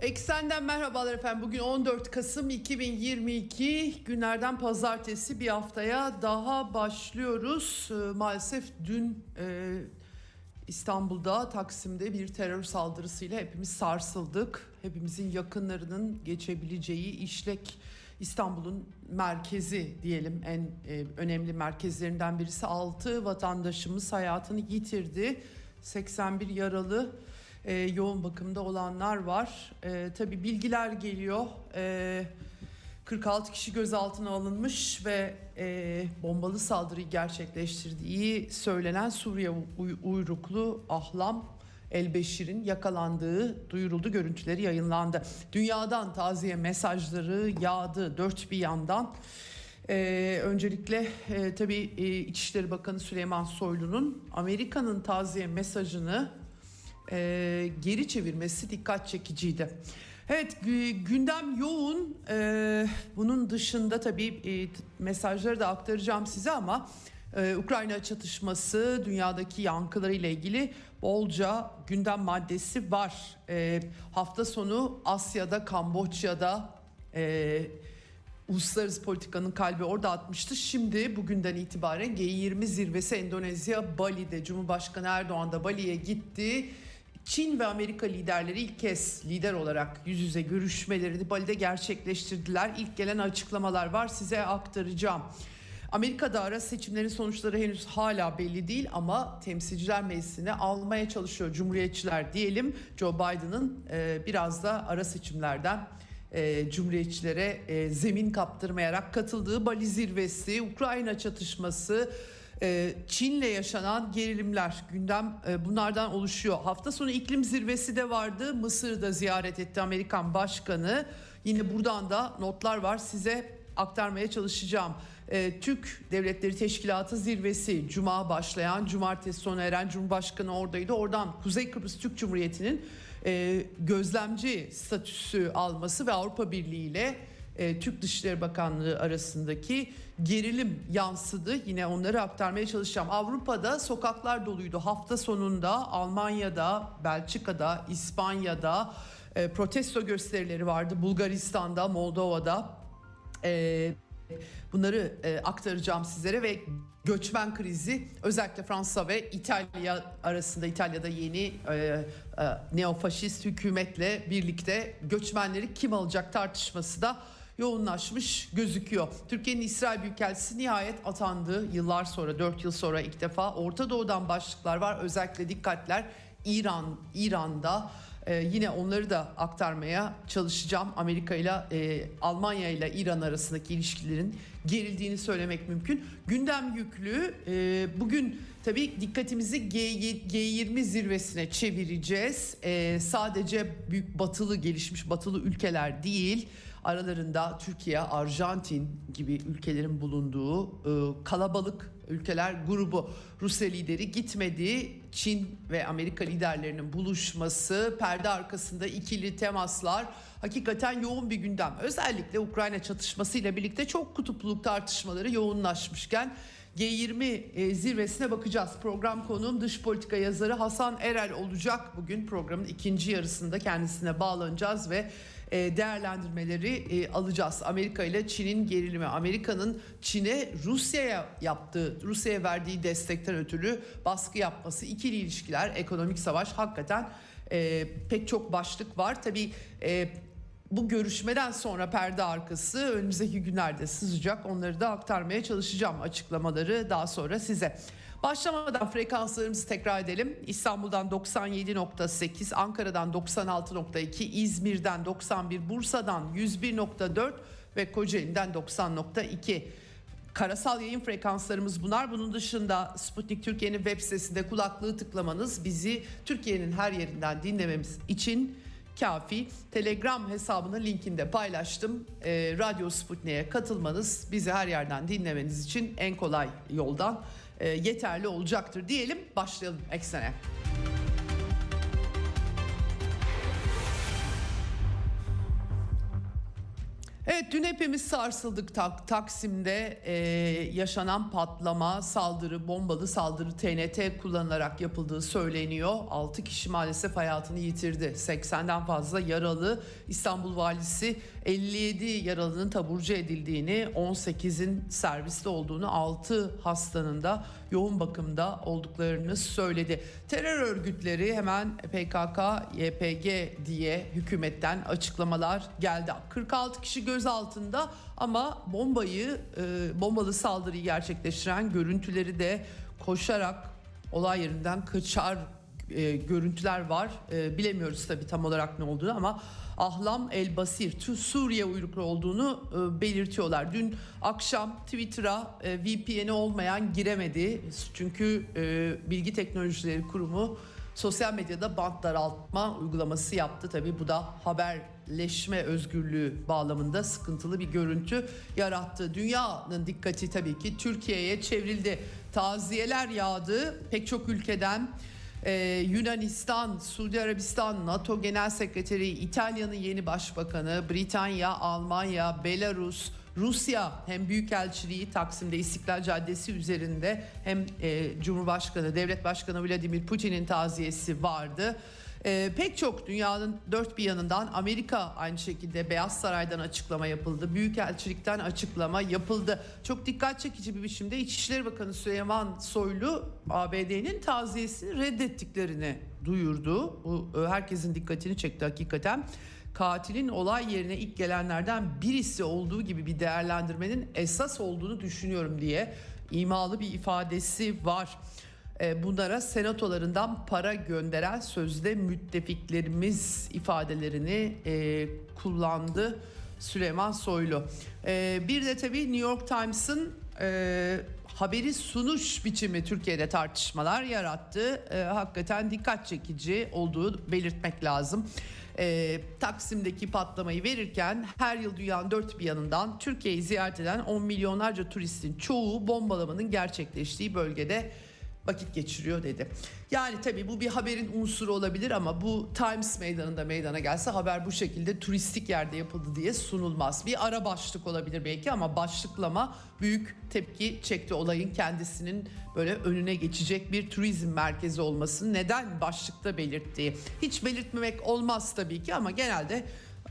Eksenden merhabalar efendim. Bugün 14 Kasım 2022 günlerden pazartesi bir haftaya daha başlıyoruz. Ee, maalesef dün e, İstanbul'da Taksim'de bir terör saldırısıyla hepimiz sarsıldık. Hepimizin yakınlarının geçebileceği işlek İstanbul'un merkezi diyelim en e, önemli merkezlerinden birisi 6 vatandaşımız hayatını yitirdi. 81 yaralı e, yoğun bakımda olanlar var. E, tabii bilgiler geliyor. E, 46 kişi gözaltına alınmış ve e, bombalı saldırıyı gerçekleştirdiği söylenen Suriye uy- uyruklu Ahlam Elbeşir'in yakalandığı duyuruldu. Görüntüleri yayınlandı. Dünyadan taziye mesajları yağdı dört bir yandan. Ee, öncelikle e, tabii e, İçişleri Bakanı Süleyman Soylu'nun Amerika'nın taziye mesajını e, geri çevirmesi dikkat çekiciydi. Evet gü- gündem yoğun. Ee, bunun dışında tabii e, mesajları da aktaracağım size ama e, Ukrayna çatışması, dünyadaki yankılarıyla ilgili bolca gündem maddesi var. Ee, hafta sonu Asya'da, Kamboçya'da e, uluslararası politikanın kalbi orada atmıştı. Şimdi bugünden itibaren G20 zirvesi Endonezya Bali'de Cumhurbaşkanı Erdoğan da Bali'ye gitti. Çin ve Amerika liderleri ilk kez lider olarak yüz yüze görüşmelerini Bali'de gerçekleştirdiler. İlk gelen açıklamalar var size aktaracağım. Amerika'da ara seçimlerin sonuçları henüz hala belli değil ama temsilciler meclisine almaya çalışıyor Cumhuriyetçiler diyelim. Joe Biden'ın e, biraz da ara seçimlerden e, Cumhuriyetçilere e, zemin kaptırmayarak katıldığı Bali zirvesi, Ukrayna çatışması, Çin'le yaşanan gerilimler gündem e, bunlardan oluşuyor. Hafta sonu iklim zirvesi de vardı. Mısır'da ziyaret etti Amerikan Başkanı. Yine buradan da notlar var size aktarmaya çalışacağım. E, Türk Devletleri Teşkilatı zirvesi Cuma başlayan, Cumartesi sona eren Cumhurbaşkanı oradaydı. Oradan Kuzey Kıbrıs Türk Cumhuriyeti'nin e, gözlemci statüsü alması ve Avrupa Birliği ile e, Türk Dışişleri Bakanlığı arasındaki gerilim yansıdı. Yine onları aktarmaya çalışacağım. Avrupa'da sokaklar doluydu. Hafta sonunda Almanya'da, Belçika'da, İspanya'da e, protesto gösterileri vardı. Bulgaristan'da, Moldova'da. E, Bunları e, aktaracağım sizlere ve göçmen krizi özellikle Fransa ve İtalya arasında İtalya'da yeni e, e, neofaşist hükümetle birlikte göçmenleri kim alacak tartışması da yoğunlaşmış gözüküyor. Türkiye'nin İsrail Büyükelçisi nihayet atandı. Yıllar sonra 4 yıl sonra ilk defa Orta Doğu'dan başlıklar var. Özellikle dikkatler İran, İran'da ee, yine onları da aktarmaya çalışacağım. Amerika ile e, Almanya ile İran arasındaki ilişkilerin gerildiğini söylemek mümkün. Gündem yüklü. E, bugün tabii dikkatimizi G, G20 zirvesine çevireceğiz. E, sadece büyük batılı gelişmiş batılı ülkeler değil aralarında Türkiye, Arjantin gibi ülkelerin bulunduğu e, kalabalık ülkeler grubu Rusya lideri gitmedi. Çin ve Amerika liderlerinin buluşması, perde arkasında ikili temaslar hakikaten yoğun bir gündem. Özellikle Ukrayna çatışmasıyla birlikte çok kutupluluk tartışmaları yoğunlaşmışken G20 e, zirvesine bakacağız. Program konuğum dış politika yazarı Hasan Erel olacak. Bugün programın ikinci yarısında kendisine bağlanacağız ve değerlendirmeleri e, alacağız. Amerika ile Çin'in gerilimi, Amerika'nın Çin'e Rusya'ya yaptığı, Rusya'ya verdiği destekten ötürü baskı yapması, ikili ilişkiler, ekonomik savaş hakikaten e, pek çok başlık var. Tabii e, bu görüşmeden sonra perde arkası önümüzdeki günlerde sızacak. Onları da aktarmaya çalışacağım açıklamaları daha sonra size. Başlamadan frekanslarımızı tekrar edelim. İstanbul'dan 97.8, Ankara'dan 96.2, İzmir'den 91, Bursa'dan 101.4 ve Kocaeli'den 90.2. Karasal yayın frekanslarımız bunlar. Bunun dışında Sputnik Türkiye'nin web sitesinde kulaklığı tıklamanız bizi Türkiye'nin her yerinden dinlememiz için kafi. Telegram hesabının linkinde paylaştım. E, Radyo Sputnik'e katılmanız bizi her yerden dinlemeniz için en kolay yoldan yeterli olacaktır diyelim. Başlayalım eksene. Evet dün hepimiz sarsıldık tak, Taksim'de e, yaşanan patlama, saldırı, bombalı saldırı TNT kullanılarak yapıldığı söyleniyor. 6 kişi maalesef hayatını yitirdi. 80'den fazla yaralı. İstanbul Valisi 57 yaralının taburcu edildiğini, 18'in serviste olduğunu, 6 hastanın da yoğun bakımda olduklarını söyledi. Terör örgütleri hemen PKK, YPG diye hükümetten açıklamalar geldi. 46 kişi gözaltında ama bombayı, e, bombalı saldırıyı gerçekleştiren görüntüleri de koşarak olay yerinden kaçar e, görüntüler var. E, bilemiyoruz tabii tam olarak ne olduğunu ama Ahlam El Basir Suriye uyruklu olduğunu e, belirtiyorlar. Dün akşam Twitter'a e, VPN'i olmayan giremedi. Çünkü e, Bilgi Teknolojileri Kurumu sosyal medyada bant daraltma uygulaması yaptı. Tabii bu da haberleşme özgürlüğü bağlamında sıkıntılı bir görüntü yarattı. Dünyanın dikkati tabii ki Türkiye'ye çevrildi. Taziyeler yağdı pek çok ülkeden. Ee, Yunanistan, Suudi Arabistan, NATO Genel Sekreteri, İtalya'nın yeni başbakanı, Britanya, Almanya, Belarus, Rusya hem Büyükelçiliği Taksim'de İstiklal Caddesi üzerinde hem e, Cumhurbaşkanı, Devlet Başkanı Vladimir Putin'in taziyesi vardı. E, pek çok dünyanın dört bir yanından Amerika aynı şekilde Beyaz Saray'dan açıklama yapıldı. Büyükelçilikten açıklama yapıldı. Çok dikkat çekici bir biçimde İçişleri Bakanı Süleyman Soylu ABD'nin taziyesini reddettiklerini duyurdu. Bu e, herkesin dikkatini çekti hakikaten katilin olay yerine ilk gelenlerden birisi olduğu gibi bir değerlendirmenin esas olduğunu düşünüyorum diye imalı bir ifadesi var. E, bunlara senatolarından para gönderen sözde müttefiklerimiz ifadelerini e, kullandı Süleyman Soylu. E, bir de tabii New York Times'ın haberi sunuş biçimi Türkiye'de tartışmalar yarattı. Hakikaten dikkat çekici olduğu belirtmek lazım. E, Taksim'deki patlamayı verirken her yıl dünyanın dört bir yanından Türkiye'yi ziyaret eden 10 milyonlarca turistin çoğu bombalamanın gerçekleştiği bölgede vakit geçiriyor dedi. Yani tabii bu bir haberin unsuru olabilir ama bu Times meydanında meydana gelse haber bu şekilde turistik yerde yapıldı diye sunulmaz. Bir ara başlık olabilir belki ama başlıklama büyük tepki çekti olayın kendisinin böyle önüne geçecek bir turizm merkezi olmasını neden başlıkta belirttiği. Hiç belirtmemek olmaz tabii ki ama genelde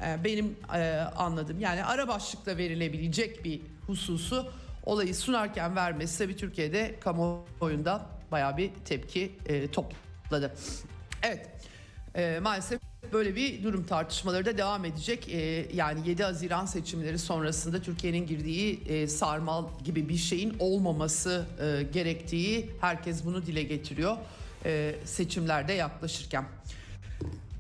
e, benim e, anladığım yani ara başlıkta verilebilecek bir hususu olayı sunarken vermesi tabii Türkiye'de kamuoyunda bayağı bir tepki e, topladı. Evet e, maalesef böyle bir durum tartışmaları da devam edecek. E, yani 7 Haziran seçimleri sonrasında Türkiye'nin girdiği e, sarmal gibi bir şeyin olmaması e, gerektiği herkes bunu dile getiriyor e, seçimlerde yaklaşırken.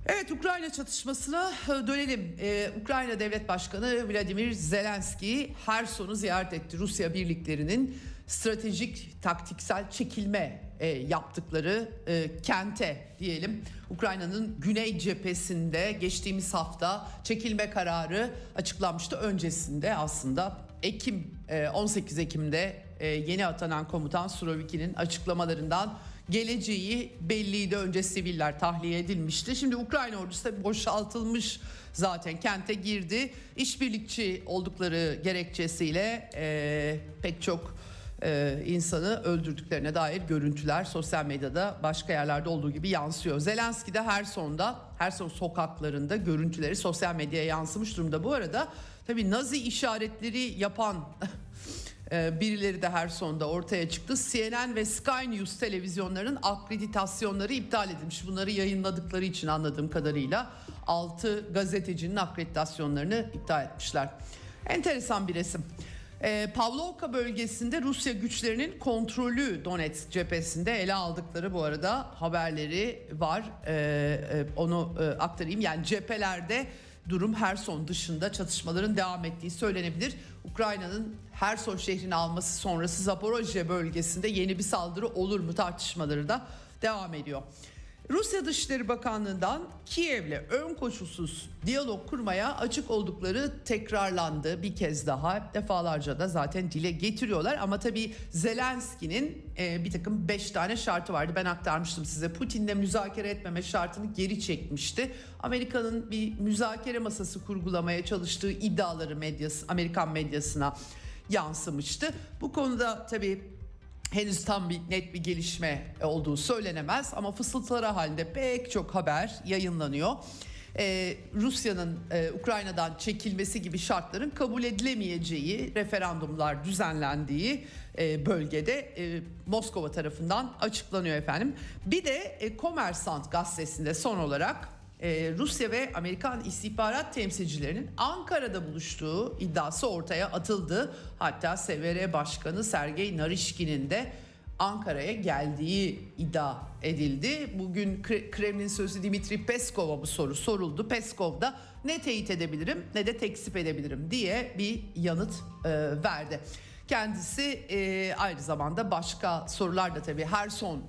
Evet Ukrayna çatışmasına e, dönelim. Ee, Ukrayna Devlet Başkanı Vladimir Zelenski Herson'u ziyaret etti. Rusya birliklerinin stratejik taktiksel çekilme e, yaptıkları e, kente diyelim. Ukrayna'nın güney cephesinde geçtiğimiz hafta çekilme kararı açıklanmıştı. Öncesinde aslında Ekim e, 18 Ekim'de e, yeni atanan komutan Suroviki'nin açıklamalarından geleceği belliydi. Önce siviller tahliye edilmişti. Şimdi Ukrayna ordusu da boşaltılmış zaten kente girdi. İşbirlikçi oldukları gerekçesiyle e, pek çok e, insanı öldürdüklerine dair görüntüler sosyal medyada başka yerlerde olduğu gibi yansıyor. Zelenski de Herson'da, Herson sokaklarında görüntüleri sosyal medyaya yansımış durumda. Bu arada tabii Nazi işaretleri yapan e, birileri de Herson'da ortaya çıktı. CNN ve Sky News televizyonlarının akreditasyonları iptal edilmiş. Bunları yayınladıkları için anladığım kadarıyla 6 gazetecinin akreditasyonlarını iptal etmişler. Enteresan bir resim. Ee, Pavlovka bölgesinde Rusya güçlerinin kontrolü Donetsk cephesinde ele aldıkları bu arada haberleri var. Ee, e, onu e, aktarayım. Yani cephelerde durum Herson dışında çatışmaların devam ettiği söylenebilir. Ukrayna'nın Herson şehrini alması sonrası Zaporojye bölgesinde yeni bir saldırı olur mu tartışmaları da devam ediyor. Rusya Dışişleri Bakanlığı'ndan Kiev'le ön koşulsuz diyalog kurmaya açık oldukları tekrarlandı bir kez daha. Defalarca da zaten dile getiriyorlar ama tabii Zelenski'nin e, bir takım 5 tane şartı vardı. Ben aktarmıştım size. Putin'le müzakere etmeme şartını geri çekmişti. Amerika'nın bir müzakere masası kurgulamaya çalıştığı iddiaları medyası, Amerikan medyasına yansımıştı. Bu konuda tabii henüz tam bir net bir gelişme olduğu söylenemez ama fısıltıları halinde pek çok haber yayınlanıyor. Ee, Rusya'nın e, Ukrayna'dan çekilmesi gibi şartların kabul edilemeyeceği referandumlar düzenlendiği e, bölgede e, Moskova tarafından açıklanıyor efendim. Bir de e, Kommersant gazetesinde son olarak e, Rusya ve Amerikan istihbarat temsilcilerinin Ankara'da buluştuğu iddiası ortaya atıldı. Hatta SVR Başkanı Sergey Narishkin'in de Ankara'ya geldiği iddia edildi. Bugün Kremlin sözcüsü Dimitri Peskov'a bu soru soruldu. Peskov da ne teyit edebilirim ne de tekzip edebilirim diye bir yanıt e, verdi. Kendisi e, aynı zamanda başka sorular da tabii her son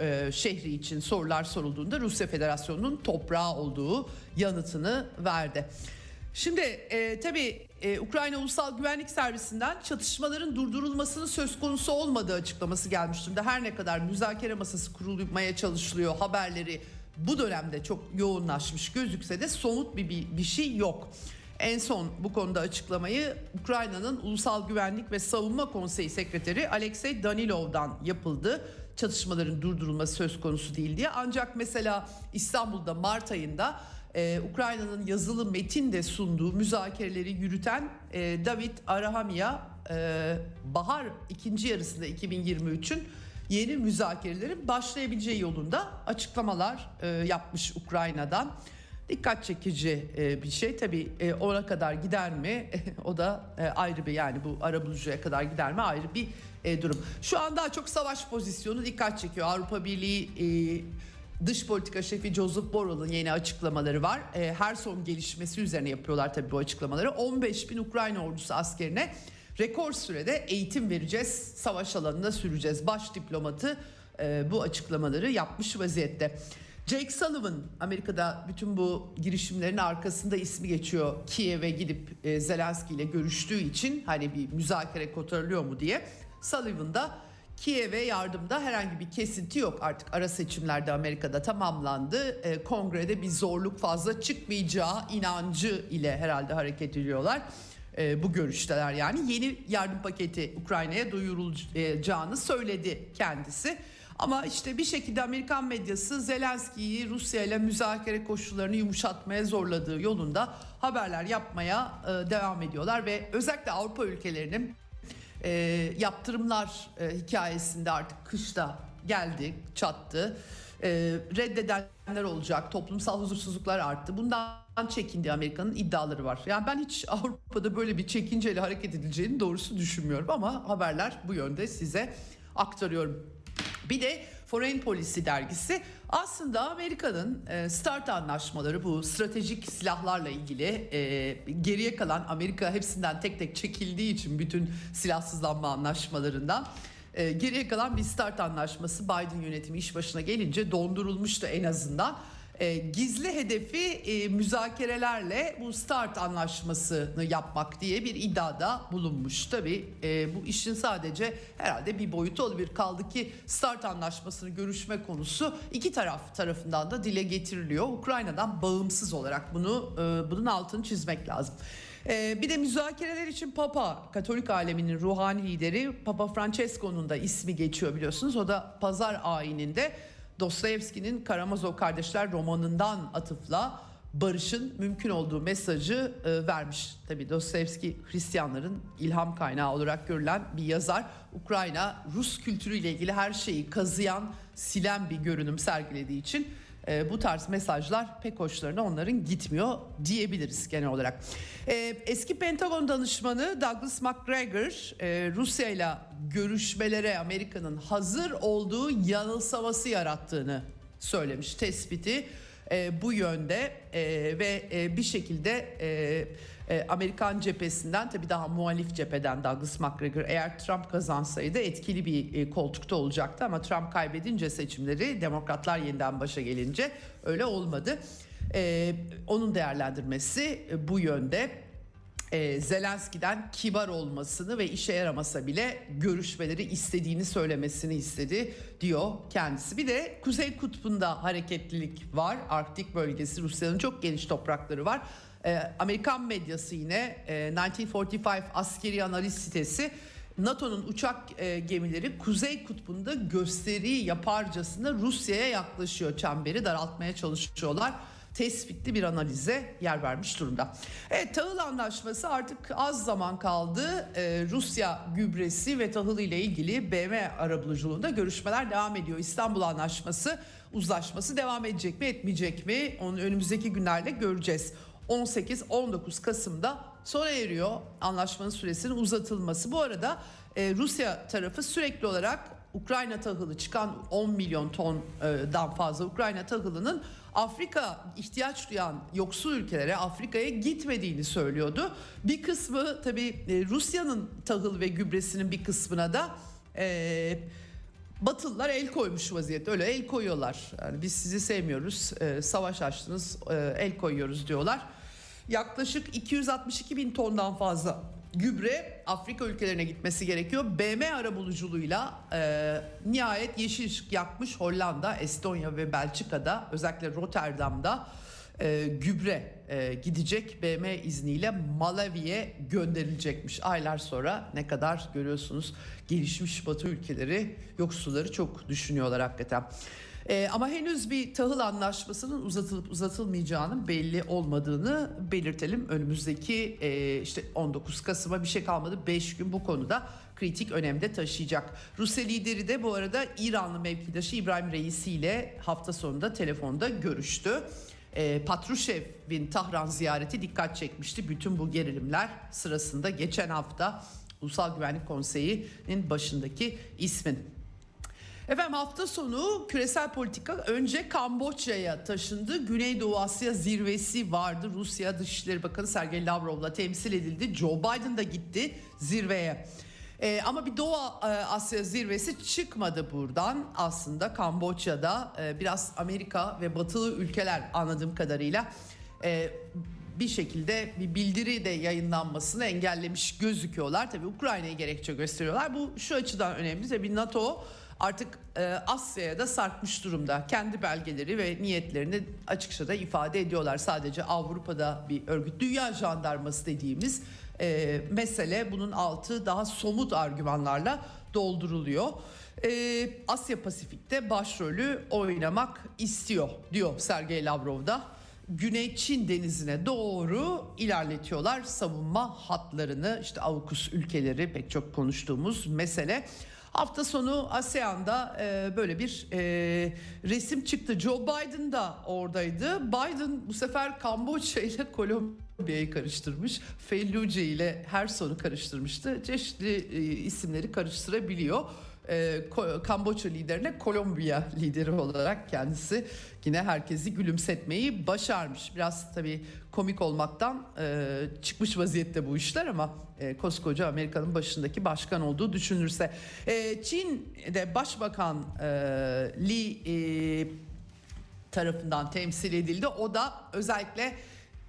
e, şehri için sorular sorulduğunda Rusya Federasyonu'nun toprağı olduğu yanıtını verdi. Şimdi e, tabii e, Ukrayna Ulusal Güvenlik Servisinden çatışmaların durdurulmasının söz konusu olmadığı açıklaması gelmiş durumda. Her ne kadar müzakere masası kurulmaya çalışılıyor haberleri bu dönemde çok yoğunlaşmış gözükse de somut bir, bir, bir şey yok. En son bu konuda açıklamayı Ukrayna'nın Ulusal Güvenlik ve Savunma Konseyi Sekreteri Alexey Danilov'dan yapıldı çatışmaların durdurulması söz konusu değil diye. Ancak mesela İstanbul'da Mart ayında e, Ukrayna'nın yazılı metin de sunduğu müzakereleri yürüten e, David Arahamya e, bahar ikinci yarısında 2023'ün yeni müzakerelerin başlayabileceği yolunda açıklamalar e, yapmış Ukrayna'dan. Dikkat çekici e, bir şey tabii e, ona kadar gider mi o da e, ayrı bir yani bu arabulucuya kadar gider mi ayrı bir e, durum. Şu an daha çok savaş pozisyonu dikkat çekiyor. Avrupa Birliği e, dış politika şefi Joseph Borrell'ın yeni açıklamaları var. E, her son gelişmesi üzerine yapıyorlar tabii bu açıklamaları. 15 bin Ukrayna ordusu askerine rekor sürede eğitim vereceğiz, savaş alanında süreceğiz. Baş diplomatı e, bu açıklamaları yapmış vaziyette. Jake Sullivan Amerika'da bütün bu girişimlerin arkasında ismi geçiyor. Kiev'e gidip e, Zelenski ile görüştüğü için hani bir müzakere kotarılıyor mu diye. Sullivan'da Kiev'e yardımda herhangi bir kesinti yok. Artık ara seçimlerde Amerika'da tamamlandı. E, kongrede bir zorluk fazla çıkmayacağı inancı ile herhalde hareket ediyorlar. E, bu görüşteler yani yeni yardım paketi Ukrayna'ya duyurulacağını söyledi kendisi. Ama işte bir şekilde Amerikan medyası Zelenski'yi Rusya ile müzakere koşullarını yumuşatmaya zorladığı yolunda haberler yapmaya e, devam ediyorlar ve özellikle Avrupa ülkelerinin e, yaptırımlar e, hikayesinde artık kışta geldi, çattı. E, reddedenler olacak, toplumsal huzursuzluklar arttı. Bundan çekindi Amerika'nın iddiaları var. Yani ben hiç Avrupa'da böyle bir çekinceyle hareket edileceğini doğrusu düşünmüyorum ama haberler bu yönde size aktarıyorum. Bir de Foreign Policy dergisi. Aslında Amerika'nın e, START anlaşmaları bu stratejik silahlarla ilgili e, geriye kalan Amerika hepsinden tek tek çekildiği için bütün silahsızlanma anlaşmalarından e, geriye kalan bir START anlaşması Biden yönetimi iş başına gelince dondurulmuştu en azından e, gizli hedefi e, müzakerelerle bu START anlaşmasını yapmak diye bir iddiada bulunmuş. Tabi e, bu işin sadece herhalde bir boyutu olabilir. Kaldı ki START anlaşmasını görüşme konusu iki taraf tarafından da dile getiriliyor. Ukrayna'dan bağımsız olarak bunu e, bunun altını çizmek lazım. E, bir de müzakereler için Papa, Katolik aleminin ruhani lideri Papa Francesco'nun da ismi geçiyor biliyorsunuz. O da pazar ayininde Dostoyevski'nin Karamazov Kardeşler romanından atıfla barışın mümkün olduğu mesajı e, vermiş. Tabi Dostoyevski Hristiyanların ilham kaynağı olarak görülen bir yazar. Ukrayna Rus kültürüyle ilgili her şeyi kazıyan, silen bir görünüm sergilediği için e, bu tarz mesajlar pek hoşlarına onların gitmiyor diyebiliriz genel olarak. E, eski Pentagon danışmanı Douglas McGregor e, Rusya ile görüşmelere Amerika'nın hazır olduğu yanılsaması yarattığını söylemiş tespiti e, bu yönde e, ve e, bir şekilde e, e, Amerikan cephesinden tabii daha muhalif cepheden Douglas McGregor eğer Trump kazansaydı etkili bir e, koltukta olacaktı ama Trump kaybedince seçimleri demokratlar yeniden başa gelince öyle olmadı. E, onun değerlendirmesi e, bu yönde e, Zelenski'den kibar olmasını ve işe yaramasa bile görüşmeleri istediğini söylemesini istedi diyor kendisi. Bir de Kuzey Kutbu'nda hareketlilik var. Arktik bölgesi Rusya'nın çok geniş toprakları var. E, Amerikan medyası yine e, 1945 askeri analiz sitesi NATO'nun uçak e, gemileri Kuzey Kutbu'nda gösteri yaparcasına Rusya'ya yaklaşıyor. Çemberi daraltmaya çalışıyorlar tespitli bir analize yer vermiş durumda. Evet tahıl anlaşması artık az zaman kaldı. Ee, Rusya gübresi ve tahıl ile ilgili BM arabuluculuğunda görüşmeler devam ediyor. İstanbul Anlaşması uzlaşması devam edecek mi etmeyecek mi? Onu önümüzdeki günlerde göreceğiz. 18-19 Kasım'da sona eriyor anlaşmanın süresinin uzatılması. Bu arada e, Rusya tarafı sürekli olarak Ukrayna tahılı çıkan 10 milyon tondan fazla Ukrayna tahılının Afrika ihtiyaç duyan yoksul ülkelere Afrika'ya gitmediğini söylüyordu. Bir kısmı tabii e, Rusya'nın tahıl ve gübresinin bir kısmına da e, Batılılar el koymuş vaziyette öyle el koyuyorlar. Yani biz sizi sevmiyoruz, e, savaş açtınız, e, el koyuyoruz diyorlar. Yaklaşık 262 bin tondan fazla gübre Afrika ülkelerine gitmesi gerekiyor. BM arabuluculuğuyla e, nihayet yeşil ışık yakmış Hollanda, Estonya ve Belçika'da özellikle Rotterdam'da e, gübre e, gidecek BM izniyle Malawi'ye gönderilecekmiş. Aylar sonra ne kadar görüyorsunuz gelişmiş batı ülkeleri yoksulları çok düşünüyorlar hakikaten. Ee, ama henüz bir tahıl anlaşmasının uzatılıp uzatılmayacağının belli olmadığını belirtelim. Önümüzdeki e, işte 19 Kasım'a bir şey kalmadı. 5 gün bu konuda kritik önemde taşıyacak. Rusya lideri de bu arada İranlı mevkidaşı İbrahim Reisi ile hafta sonunda telefonda görüştü. E, Patrushev'in Tahran ziyareti dikkat çekmişti. Bütün bu gerilimler sırasında geçen hafta Ulusal Güvenlik Konseyi'nin başındaki ismin Efendim hafta sonu küresel politika önce Kamboçya'ya taşındı. Güneydoğu Asya zirvesi vardı. Rusya Dışişleri Bakanı Sergey Lavrov'la temsil edildi. Joe Biden da gitti zirveye. Ee, ama bir Doğu e, Asya zirvesi çıkmadı buradan aslında Kamboçya'da e, biraz Amerika ve batılı ülkeler anladığım kadarıyla e, bir şekilde bir bildiri de yayınlanmasını engellemiş gözüküyorlar. Tabii Ukrayna'yı gerekçe gösteriyorlar. Bu şu açıdan önemli. Tabii NATO artık e, Asya'ya da sarkmış durumda. Kendi belgeleri ve niyetlerini açıkça da ifade ediyorlar. Sadece Avrupa'da bir örgüt, dünya jandarması dediğimiz e, mesele bunun altı daha somut argümanlarla dolduruluyor. E, Asya Pasifik'te başrolü oynamak istiyor diyor Sergey Lavrov da. Güney Çin denizine doğru ilerletiyorlar savunma hatlarını işte AUKUS ülkeleri pek çok konuştuğumuz mesele. Hafta sonu ASEAN'da e, böyle bir e, resim çıktı. Joe Biden da oradaydı. Biden bu sefer Kamboçya ile Kolombiya'yı karıştırmış. Felluce ile her sonu karıştırmıştı. Çeşitli e, isimleri karıştırabiliyor e, Kamboçya liderine Kolombiya lideri olarak kendisi yine herkesi gülümsetmeyi başarmış. Biraz tabii komik olmaktan e, çıkmış vaziyette bu işler ama e, koskoca Amerika'nın başındaki başkan olduğu düşünürse. E, Çin'de Başbakan e, Li e, tarafından temsil edildi. O da özellikle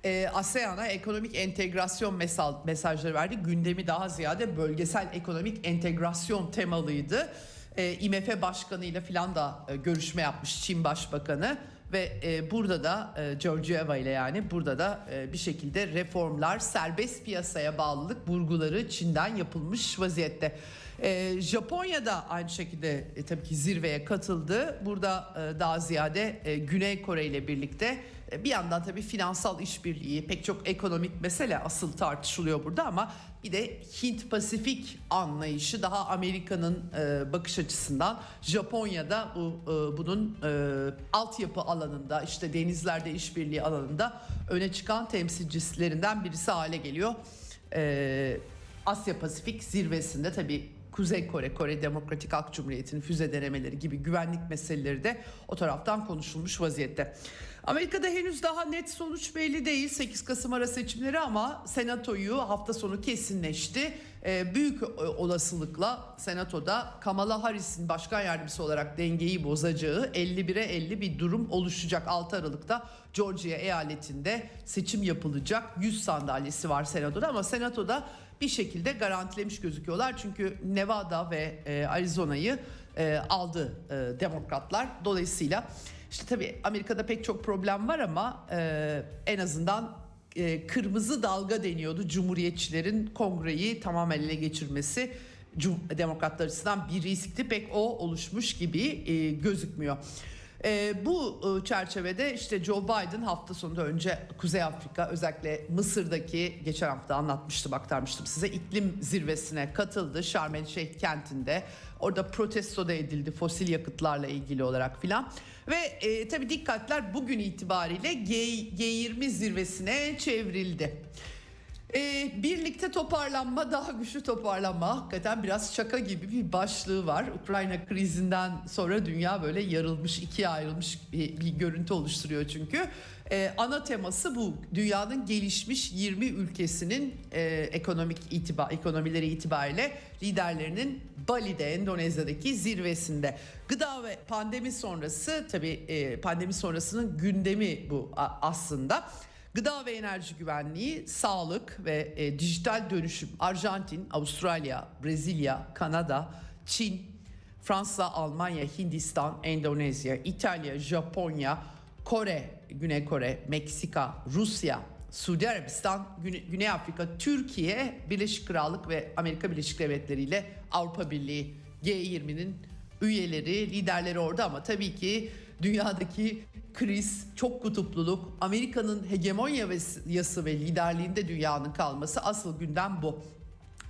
e, ASEAN'a ekonomik entegrasyon mesaj, mesajları verdi. Gündemi daha ziyade bölgesel ekonomik entegrasyon temalıydı. E, IMF başkanıyla filan da e, görüşme yapmış Çin Başbakanı ve e, burada da e, Georgieva ile yani burada da e, bir şekilde reformlar, serbest piyasaya bağlılık vurguları Çin'den yapılmış vaziyette. E, Japonya'da aynı şekilde e, tabii ki zirveye katıldı. Burada e, daha ziyade e, Güney Kore ile birlikte e, bir yandan tabii finansal işbirliği pek çok ekonomik mesele asıl tartışılıyor burada ama bir de Hint Pasifik anlayışı daha Amerika'nın e, bakış açısından Japonya'da bu e, bunun e, altyapı alanında işte denizlerde işbirliği alanında öne çıkan temsilcilerinden birisi hale geliyor. E, Asya Pasifik zirvesinde tabii Kuzey Kore, Kore Demokratik Halk Cumhuriyeti'nin füze denemeleri gibi güvenlik meseleleri de o taraftan konuşulmuş vaziyette. Amerika'da henüz daha net sonuç belli değil 8 Kasım ara seçimleri ama senatoyu hafta sonu kesinleşti. Ee, büyük olasılıkla senatoda Kamala Harris'in başkan yardımcısı olarak dengeyi bozacağı 51'e 50 bir durum oluşacak 6 Aralık'ta Georgia eyaletinde seçim yapılacak 100 sandalyesi var senatoda ama senatoda bir şekilde garantilemiş gözüküyorlar. Çünkü Nevada ve e, Arizona'yı e, aldı e, demokratlar. Dolayısıyla işte tabii Amerika'da pek çok problem var ama e, en azından e, kırmızı dalga deniyordu Cumhuriyetçilerin kongreyi tamamen ele geçirmesi. Demokratlar açısından bir riskti pek o oluşmuş gibi e, gözükmüyor. E, bu çerçevede işte Joe Biden hafta sonunda önce Kuzey Afrika özellikle Mısır'daki geçen hafta anlatmıştım aktarmıştım size iklim zirvesine katıldı Şarm El Şeyh kentinde. Orada protesto da edildi fosil yakıtlarla ilgili olarak filan. Ve e, tabii dikkatler bugün itibariyle G, G20 zirvesine çevrildi. Ee, birlikte toparlanma daha güçlü toparlanma hakikaten biraz şaka gibi bir başlığı var. Ukrayna krizinden sonra dünya böyle yarılmış ikiye ayrılmış bir, bir görüntü oluşturuyor çünkü. Ee, ana teması bu dünyanın gelişmiş 20 ülkesinin e, ekonomik itibar ekonomileri itibariyle liderlerinin Bali'de Endonezya'daki zirvesinde. Gıda ve pandemi sonrası tabii e, pandemi sonrasının gündemi bu aslında. Gıda ve enerji güvenliği, sağlık ve e, dijital dönüşüm Arjantin, Avustralya, Brezilya, Kanada, Çin, Fransa, Almanya, Hindistan, Endonezya, İtalya, Japonya, Kore, Güney Kore, Meksika, Rusya, Suudi Arabistan, Güney, Güney Afrika, Türkiye, Birleşik Krallık ve Amerika Birleşik Devletleri ile Avrupa Birliği G20'nin üyeleri, liderleri orada ama tabii ki dünyadaki kriz, çok kutupluluk, Amerika'nın hegemonyası ve liderliğinde dünyanın kalması asıl gündem bu.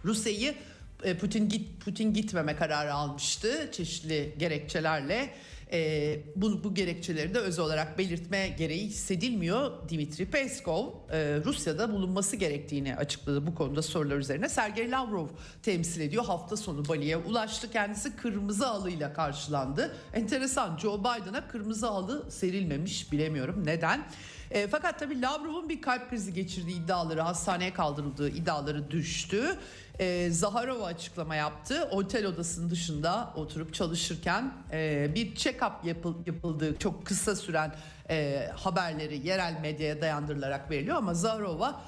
Rusya'yı e, Putin git Putin gitmeme kararı almıştı çeşitli gerekçelerle. E, bu, bu gerekçeleri de öz olarak belirtme gereği hissedilmiyor. Dimitri Peskov e, Rusya'da bulunması gerektiğini açıkladı bu konuda sorular üzerine. Sergey Lavrov temsil ediyor. Hafta sonu Bali'ye ulaştı. Kendisi kırmızı halıyla karşılandı. Enteresan Joe Biden'a kırmızı halı serilmemiş bilemiyorum neden. E, fakat tabii Lavrov'un bir kalp krizi geçirdiği iddiaları, hastaneye kaldırıldığı iddiaları düştü. E, Zaharova açıklama yaptı. Otel odasının dışında oturup çalışırken e, bir check-up yapıl, yapıldığı çok kısa süren e, haberleri yerel medyaya dayandırılarak veriliyor ama Zaharova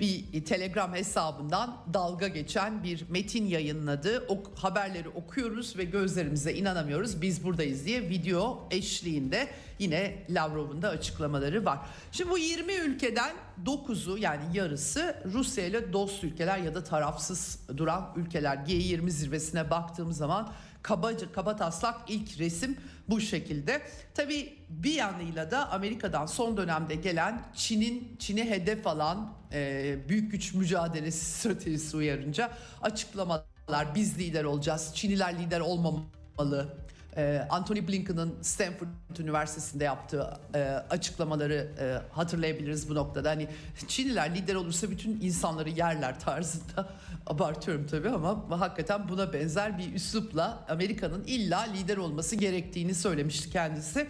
bir telegram hesabından dalga geçen bir metin yayınladı. O haberleri okuyoruz ve gözlerimize inanamıyoruz. Biz buradayız diye video eşliğinde yine Lavrov'un da açıklamaları var. Şimdi bu 20 ülkeden 9'u yani yarısı Rusya ile dost ülkeler ya da tarafsız duran ülkeler. G20 zirvesine baktığım zaman kabaca kaba taslak ilk resim bu şekilde. Tabii bir yanıyla da Amerika'dan son dönemde gelen Çin'in Çin'i hedef alan e, büyük güç mücadelesi stratejisi uyarınca açıklamalar biz lider olacağız. Çinliler lider olmamalı e, Anthony Blinken'ın Stanford Üniversitesi'nde yaptığı e, açıklamaları e, hatırlayabiliriz bu noktada. Hani Çinliler lider olursa bütün insanları yerler tarzında abartıyorum tabii ama hakikaten buna benzer bir üslupla Amerika'nın illa lider olması gerektiğini söylemişti kendisi.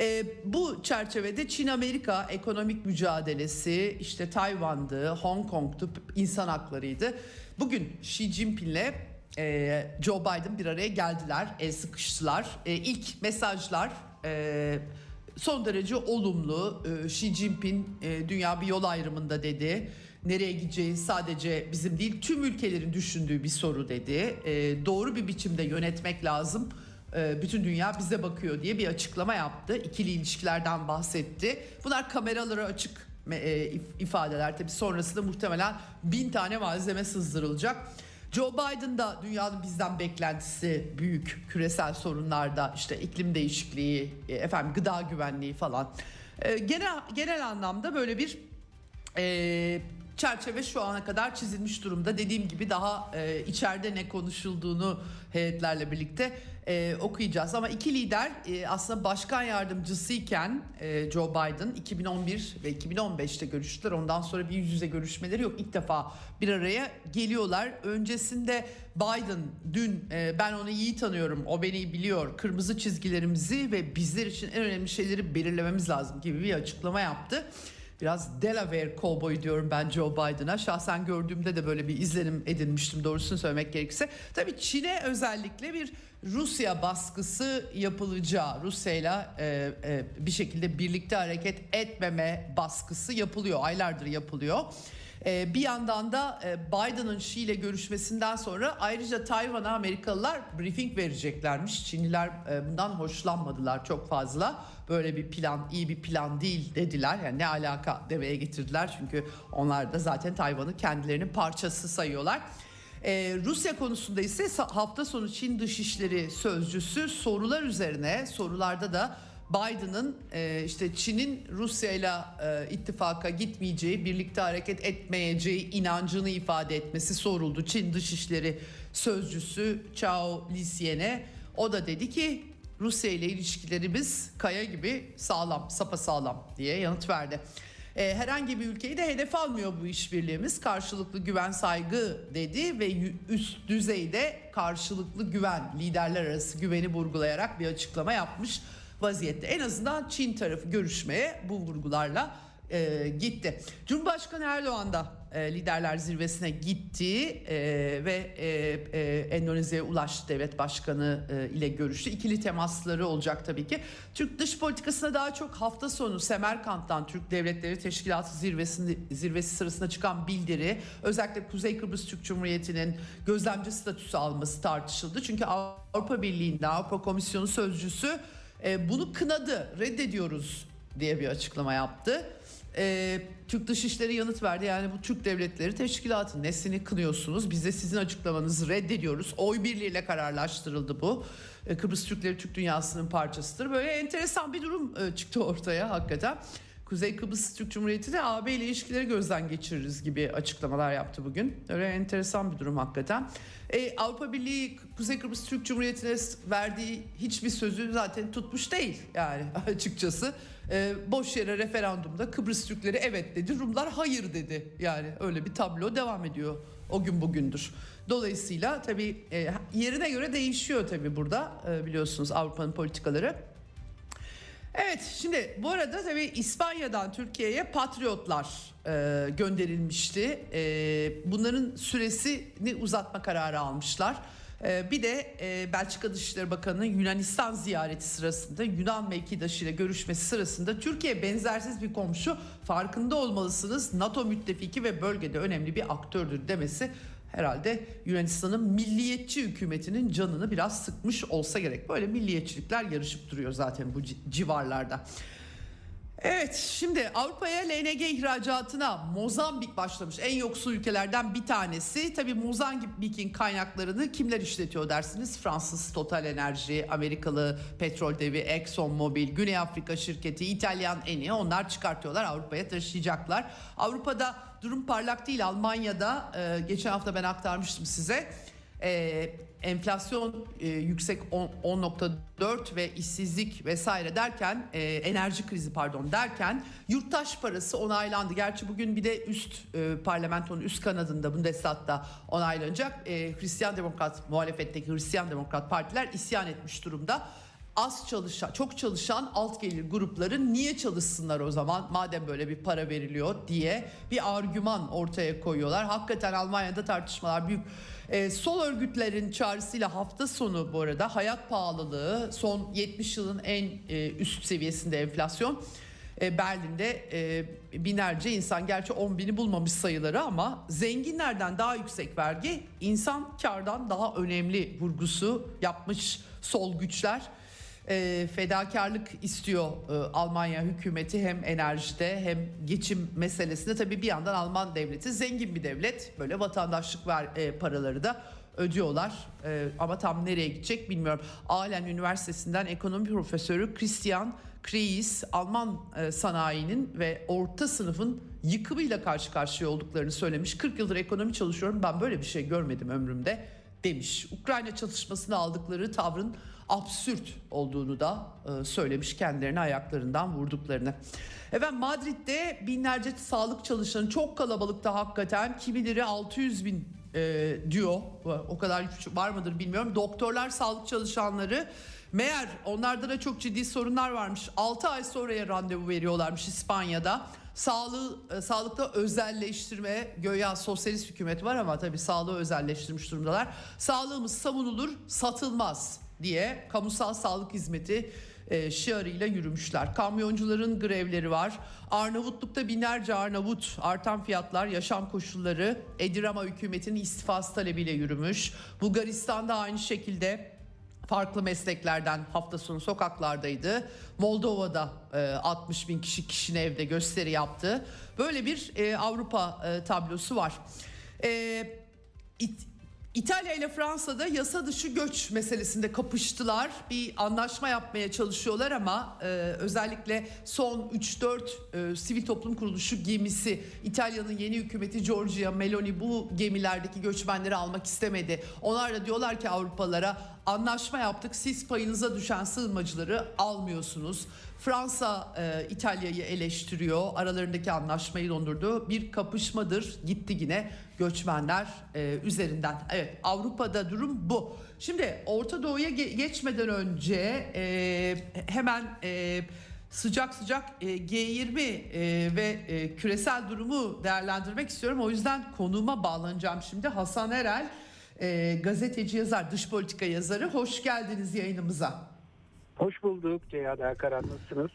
E, bu çerçevede Çin-Amerika ekonomik mücadelesi işte Tayvan'dı, Hong Kong'tu, insan haklarıydı. Bugün Xi Jinping'le e, Joe Biden bir araya geldiler, el sıkıştılar. E, ilk mesajlar e, son derece olumlu. E, Xi Jinping e, dünya bir yol ayrımında dedi. Nereye gideceği sadece bizim değil tüm ülkelerin düşündüğü bir soru dedi. E, doğru bir biçimde yönetmek lazım. E, bütün dünya bize bakıyor diye bir açıklama yaptı. İkili ilişkilerden bahsetti. Bunlar kameralara açık e, ifadeler tabii sonrasında muhtemelen bin tane malzeme sızdırılacak. Joe Biden da dünyanın bizden beklentisi büyük küresel sorunlarda işte iklim değişikliği, e, efendim gıda güvenliği falan. E, genel genel anlamda böyle bir e, çerçeve şu ana kadar çizilmiş durumda. Dediğim gibi daha e, içeride ne konuşulduğunu heyetlerle birlikte e, okuyacağız. Ama iki lider e, aslında başkan yardımcısıyken e, Joe Biden 2011 ve 2015'te görüştüler. Ondan sonra bir yüz yüze görüşmeleri yok. İlk defa bir araya geliyorlar. Öncesinde Biden dün e, ben onu iyi tanıyorum, o beni biliyor, kırmızı çizgilerimizi ve bizler için en önemli şeyleri belirlememiz lazım gibi bir açıklama yaptı. Biraz Delaware kovboyu diyorum ben Joe Biden'a. Şahsen gördüğümde de böyle bir izlenim edinmiştim doğrusunu söylemek gerekirse. Tabii Çin'e özellikle bir Rusya baskısı yapılacağı, Rusya'yla e, e, bir şekilde birlikte hareket etmeme baskısı yapılıyor. Aylardır yapılıyor. E, bir yandan da e, Biden'ın Xi ile görüşmesinden sonra ayrıca Tayvan'a Amerikalılar briefing vereceklermiş. Çinliler e, bundan hoşlanmadılar çok fazla. Böyle bir plan iyi bir plan değil dediler. Yani ne alaka demeye getirdiler. Çünkü onlar da zaten Tayvan'ı kendilerinin parçası sayıyorlar. Ee, Rusya konusunda ise hafta sonu Çin Dışişleri Sözcüsü sorular üzerine sorularda da Biden'ın e, işte Çin'in Rusya ile ittifaka gitmeyeceği, birlikte hareket etmeyeceği inancını ifade etmesi soruldu. Çin Dışişleri Sözcüsü Chao Lixian'e o da dedi ki Rusya ile ilişkilerimiz kaya gibi sağlam, sapa sağlam diye yanıt verdi. E, herhangi bir ülkeyi de hedef almıyor bu işbirliğimiz. Karşılıklı güven saygı dedi ve üst düzeyde karşılıklı güven liderler arası güveni vurgulayarak bir açıklama yapmış vaziyette. En azından Çin tarafı görüşmeye bu vurgularla e, gitti. Cumhurbaşkanı Erdoğan da e, liderler zirvesine gitti e, ve e, e, Endonezya'ya ulaştı devlet başkanı e, ile görüştü. İkili temasları olacak tabii ki. Türk dış politikasına daha çok hafta sonu Semerkant'tan Türk Devletleri Teşkilatı zirvesinde, zirvesi sırasında çıkan bildiri özellikle Kuzey Kıbrıs Türk Cumhuriyeti'nin gözlemci statüsü alması tartışıldı. Çünkü Avrupa Birliği'nde Avrupa Komisyonu sözcüsü e, bunu kınadı, reddediyoruz diye bir açıklama yaptı e, Türk Dışişleri yanıt verdi. Yani bu Türk Devletleri Teşkilatı nesini kınıyorsunuz? Biz de sizin açıklamanızı reddediyoruz. Oy birliğiyle kararlaştırıldı bu. E, Kıbrıs Türkleri Türk dünyasının parçasıdır. Böyle enteresan bir durum e, çıktı ortaya hakikaten. Kuzey Kıbrıs Türk Cumhuriyeti de AB ile ilişkileri gözden geçiririz gibi açıklamalar yaptı bugün. Öyle enteresan bir durum hakikaten. E, Avrupa Birliği Kuzey Kıbrıs Türk Cumhuriyeti'ne verdiği hiçbir sözü zaten tutmuş değil yani açıkçası. E, boş yere referandumda Kıbrıs Türkleri evet dedi, Rumlar hayır dedi. Yani öyle bir tablo devam ediyor o gün bugündür. Dolayısıyla tabii e, yerine göre değişiyor tabii burada e, biliyorsunuz Avrupa'nın politikaları. Evet şimdi bu arada tabii İspanya'dan Türkiye'ye patriotlar e, gönderilmişti. E, bunların süresini uzatma kararı almışlar. E, bir de e, Belçika Dışişleri Bakanı'nın Yunanistan ziyareti sırasında Yunan mevkidaşıyla görüşmesi sırasında Türkiye benzersiz bir komşu farkında olmalısınız. NATO müttefiki ve bölgede önemli bir aktördür demesi herhalde Yunanistan'ın milliyetçi hükümetinin canını biraz sıkmış olsa gerek. Böyle milliyetçilikler yarışıp duruyor zaten bu civarlarda. Evet şimdi Avrupa'ya LNG ihracatına Mozambik başlamış. En yoksul ülkelerden bir tanesi. Tabii Mozambik'in kaynaklarını kimler işletiyor dersiniz? Fransız Total Enerji, Amerikalı petrol devi Exxon Mobil, Güney Afrika şirketi, İtalyan Eni onlar çıkartıyorlar Avrupa'ya taşıyacaklar. Avrupa'da durum parlak değil. Almanya'da e, geçen hafta ben aktarmıştım size. E, enflasyon e, yüksek 10.4 ve işsizlik vesaire derken e, enerji krizi pardon derken yurttaş parası onaylandı. Gerçi bugün bir de üst e, parlamentonun üst kanadında Bundestag'da onaylanacak. E, Hristiyan Demokrat muhalefetteki Hristiyan Demokrat partiler isyan etmiş durumda az çalışan, çok çalışan alt gelir grupları niye çalışsınlar o zaman madem böyle bir para veriliyor diye bir argüman ortaya koyuyorlar. Hakikaten Almanya'da tartışmalar büyük. Ee, sol örgütlerin çağrısıyla hafta sonu bu arada hayat pahalılığı son 70 yılın en e, üst seviyesinde enflasyon. E, Berlin'de e, binlerce insan gerçi 10 bini bulmamış sayıları ama zenginlerden daha yüksek vergi insan kardan daha önemli vurgusu yapmış sol güçler e, fedakarlık istiyor e, Almanya hükümeti hem enerjide hem geçim meselesinde. Tabii bir yandan Alman devleti zengin bir devlet. Böyle vatandaşlık ver, e, paraları da ödüyorlar. Ee, ama tam nereye gidecek bilmiyorum. Aalen Üniversitesi'nden ekonomi profesörü Christian Kreis Alman e, sanayinin ve orta sınıfın yıkımıyla karşı karşıya olduklarını söylemiş. 40 yıldır ekonomi çalışıyorum ben böyle bir şey görmedim ömrümde demiş. Ukrayna çatışmasına aldıkları tavrın absürt olduğunu da e, söylemiş kendilerini ayaklarından vurduklarını. Efendim Madrid'de binlerce sağlık çalışanı çok kalabalıkta hakikaten kimileri 600 bin e, diyor o kadar var mıdır bilmiyorum. Doktorlar sağlık çalışanları meğer onlarda da çok ciddi sorunlar varmış. 6 ay sonraya randevu veriyorlarmış İspanya'da. Sağlığı, e, sağlıkta özelleştirme göya sosyalist hükümet var ama tabii sağlığı özelleştirmiş durumdalar. Sağlığımız savunulur satılmaz diye kamusal sağlık hizmeti e, şiarıyla yürümüşler. Kamyoncuların grevleri var. Arnavutluk'ta binlerce Arnavut artan fiyatlar, yaşam koşulları, Edirama hükümetinin istifası talebiyle yürümüş. Bulgaristan'da aynı şekilde farklı mesleklerden hafta sonu sokaklardaydı. Moldova'da e, 60 bin kişi kişinin evde gösteri yaptı. Böyle bir e, Avrupa e, tablosu var. E, it, İtalya ile Fransa'da yasa dışı göç meselesinde kapıştılar. Bir anlaşma yapmaya çalışıyorlar ama e, özellikle son 3-4 e, sivil toplum kuruluşu gemisi İtalya'nın yeni hükümeti Giorgia Meloni bu gemilerdeki göçmenleri almak istemedi. Onlar da diyorlar ki Avrupalara anlaşma yaptık siz payınıza düşen sığınmacıları almıyorsunuz. Fransa e, İtalya'yı eleştiriyor. Aralarındaki anlaşmayı dondurdu. Bir kapışmadır. Gitti yine göçmenler e, üzerinden. Evet Avrupa'da durum bu. Şimdi Orta Doğu'ya ge- geçmeden önce e, hemen e, sıcak sıcak e, G20 e, ve e, küresel durumu değerlendirmek istiyorum. O yüzden konuma bağlanacağım şimdi. Hasan Erel e, gazeteci yazar, dış politika yazarı. Hoş geldiniz yayınımıza. Hoş bulduk Ceyhan Erkaran nasılsınız?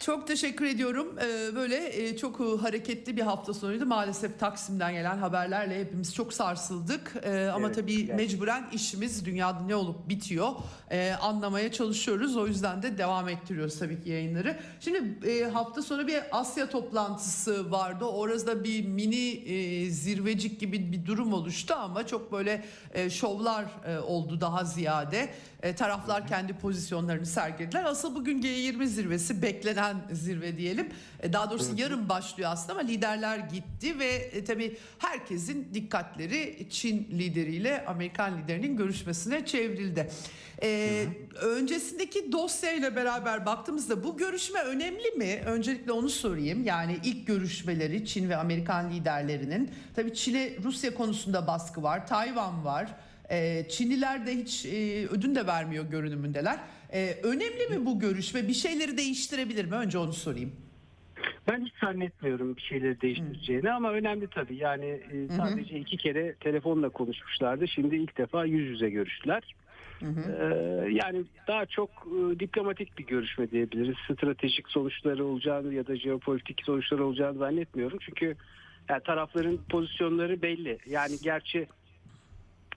Çok teşekkür ediyorum. Ee, böyle e, çok e, hareketli bir hafta sonuydu. Maalesef Taksim'den gelen haberlerle hepimiz çok sarsıldık. Ee, ama Evet, tabii gerçekten. mecburen işimiz dünyada ne olup bitiyor e, anlamaya çalışıyoruz. O yüzden de devam ettiriyoruz tabii ki yayınları. Şimdi hafta sonu bir Asya toplantısı vardı. Orada bir mini zirvecik gibi bir durum oluştu ama çok böyle şovlar oldu daha ziyade. E, taraflar kendi pozisyonlarını sergilediler. Asıl bugün G20 zirvesi beklenen zirve diyelim. E, daha doğrusu yarın başlıyor aslında ama liderler gitti ve e, tabii herkesin dikkatleri Çin lideriyle Amerikan liderinin görüşmesine çevrildi. E, öncesindeki dosyayla beraber baktığımızda bu görüşme önemli mi? Öncelikle onu sorayım. Yani ilk görüşmeleri Çin ve Amerikan liderlerinin. Tabii Çin'e Rusya konusunda baskı var. Tayvan var. Ee, Çinliler de hiç e, ödün de vermiyor görünümündeler. Ee, önemli mi bu görüşme? Bir şeyleri değiştirebilir mi? Önce onu sorayım. Ben hiç zannetmiyorum bir şeyleri değiştireceğini ama önemli tabii. Yani e, sadece iki kere telefonla konuşmuşlardı. Şimdi ilk defa yüz yüze görüştüler. Ee, yani daha çok e, diplomatik bir görüşme diyebiliriz. Stratejik sonuçları olacağını ya da jeopolitik sonuçları olacağını zannetmiyorum. Çünkü yani tarafların pozisyonları belli. Yani gerçi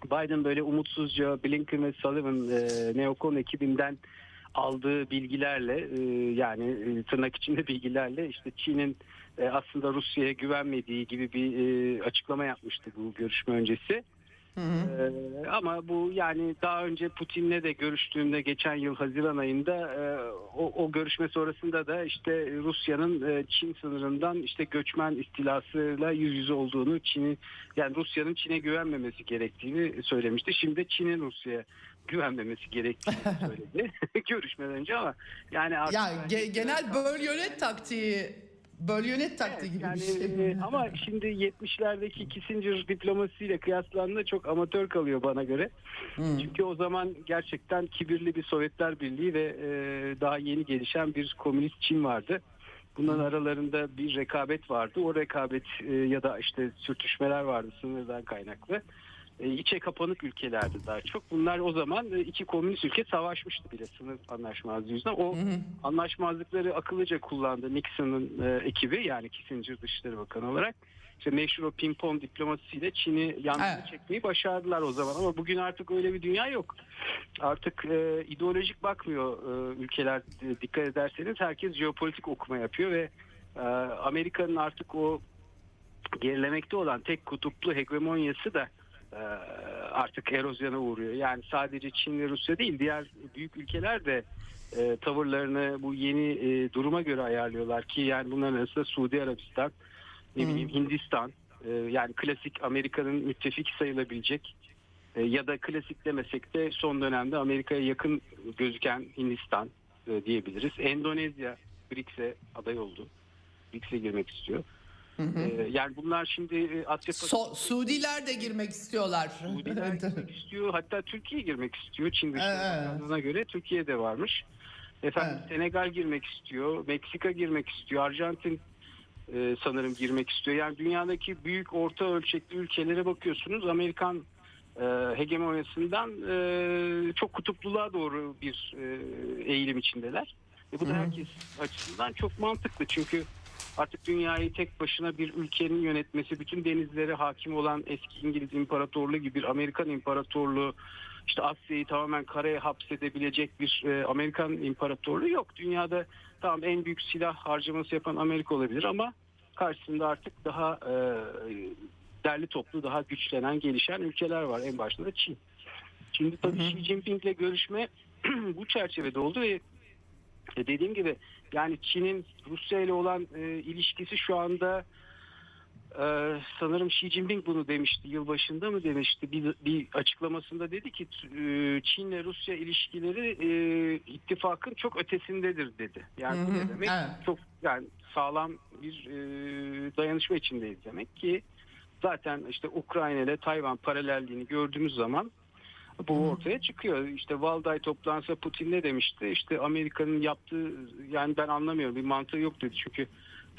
Biden böyle umutsuzca Blinken ve Sullivan e, neokon ekibinden aldığı bilgilerle e, yani e, tırnak içinde bilgilerle işte Çin'in e, aslında Rusya'ya güvenmediği gibi bir e, açıklama yapmıştı bu görüşme öncesi. Ee, ama bu yani daha önce Putin'le de görüştüğümde geçen yıl Haziran ayında e, o, o görüşme sonrasında da işte Rusya'nın e, Çin sınırından işte göçmen istilasıyla yüz yüze olduğunu Çin'i yani Rusya'nın Çin'e güvenmemesi gerektiğini söylemişti. Şimdi Çin'in Rusya'ya güvenmemesi gerektiğini söyledi. Görüşmeden önce ama yani artık bence ge- genel böl yönet taktiği, böl yönet taktiği Evet, gibi yani, bir şey. e, ama şimdi 70'lerdeki Kissinger diplomasiyle kıyaslandığında çok amatör kalıyor bana göre. Çünkü o zaman gerçekten kibirli bir Sovyetler Birliği ve e, daha yeni gelişen bir komünist Çin vardı. Bunların aralarında bir rekabet vardı. O rekabet e, ya da işte sürtüşmeler vardı sınırdan kaynaklı. E, içe kapanık ülkelerdi daha çok. Bunlar o zaman e, iki komünist ülke savaşmıştı bile sınır anlaşmazlığı yüzünden. O anlaşmazlıkları akıllıca kullandı Nixon'ın e, ekibi yani Kissinger Dışişleri Bakanı olarak. İşte meşhur o ping-pong diplomasisiyle Çin'i yanlarına Evet. çekmeyi başardılar o zaman. Ama bugün artık öyle bir dünya yok. Artık e, ideolojik bakmıyor e, ülkeler e, dikkat ederseniz. Herkes jeopolitik okuma yapıyor ve e, Amerika'nın artık o gerilemekte olan tek kutuplu hegemonyası da artık erozyona uğruyor. Yani sadece Çin ve Rusya değil diğer büyük ülkeler de e, tavırlarını bu yeni e, duruma göre ayarlıyorlar ki yani bunların arasında Suudi Arabistan, ne bileyim Hindistan e, yani klasik Amerika'nın müttefik sayılabilecek e, ya da klasik demesek de son dönemde Amerika'ya yakın gözüken Hindistan e, diyebiliriz. Endonezya BRICS'e aday oldu. BRICS'e girmek istiyor. E, yani bunlar şimdi e, Asya So- Suudiler de girmek istiyorlar. Suudiler girmek istiyor. Hatta Türkiye girmek istiyor. Çin. Dışişleri Bakanlığı'na göre Türkiye de varmış. Efendim Evet. Senegal girmek istiyor. Meksika girmek istiyor. Arjantin e, sanırım girmek istiyor. Yani dünyadaki büyük orta ölçekli ülkelere bakıyorsunuz. Amerikan e, hegemonyasından e, çok kutupluluğa doğru bir e, eğilim içindeler. E, bu da herkes açısından çok mantıklı. Çünkü artık dünyayı tek başına bir ülkenin yönetmesi, bütün denizlere hakim olan eski İngiliz İmparatorluğu gibi bir Amerikan İmparatorluğu, işte Asya'yı tamamen karaya hapsedebilecek bir e, Amerikan İmparatorluğu yok. Dünyada tamam en büyük silah harcaması yapan Amerika olabilir ama karşısında artık daha e, derli toplu, daha güçlenen, gelişen ülkeler var. En başta da Çin. Şimdi tabii Xi Jinping'le görüşme bu çerçevede oldu ve e, dediğim gibi yani Çin'in Rusya ile olan e, ilişkisi şu anda e, sanırım Xi Jinping bunu demişti yılbaşında mı demişti bir, bir açıklamasında dedi ki e, Çin'le Rusya ilişkileri e, ittifakın çok ötesindedir dedi. Yani bu Hı hı, ne demek? evet. Çok yani sağlam bir e, dayanışma içindeyiz demek ki zaten işte Ukrayna ile Tayvan paralelliğini gördüğümüz zaman bu ortaya çıkıyor. İşte Valday toplansa Putin ne demişti? İşte Amerika'nın yaptığı yani ben anlamıyorum bir mantığı yok dedi. Çünkü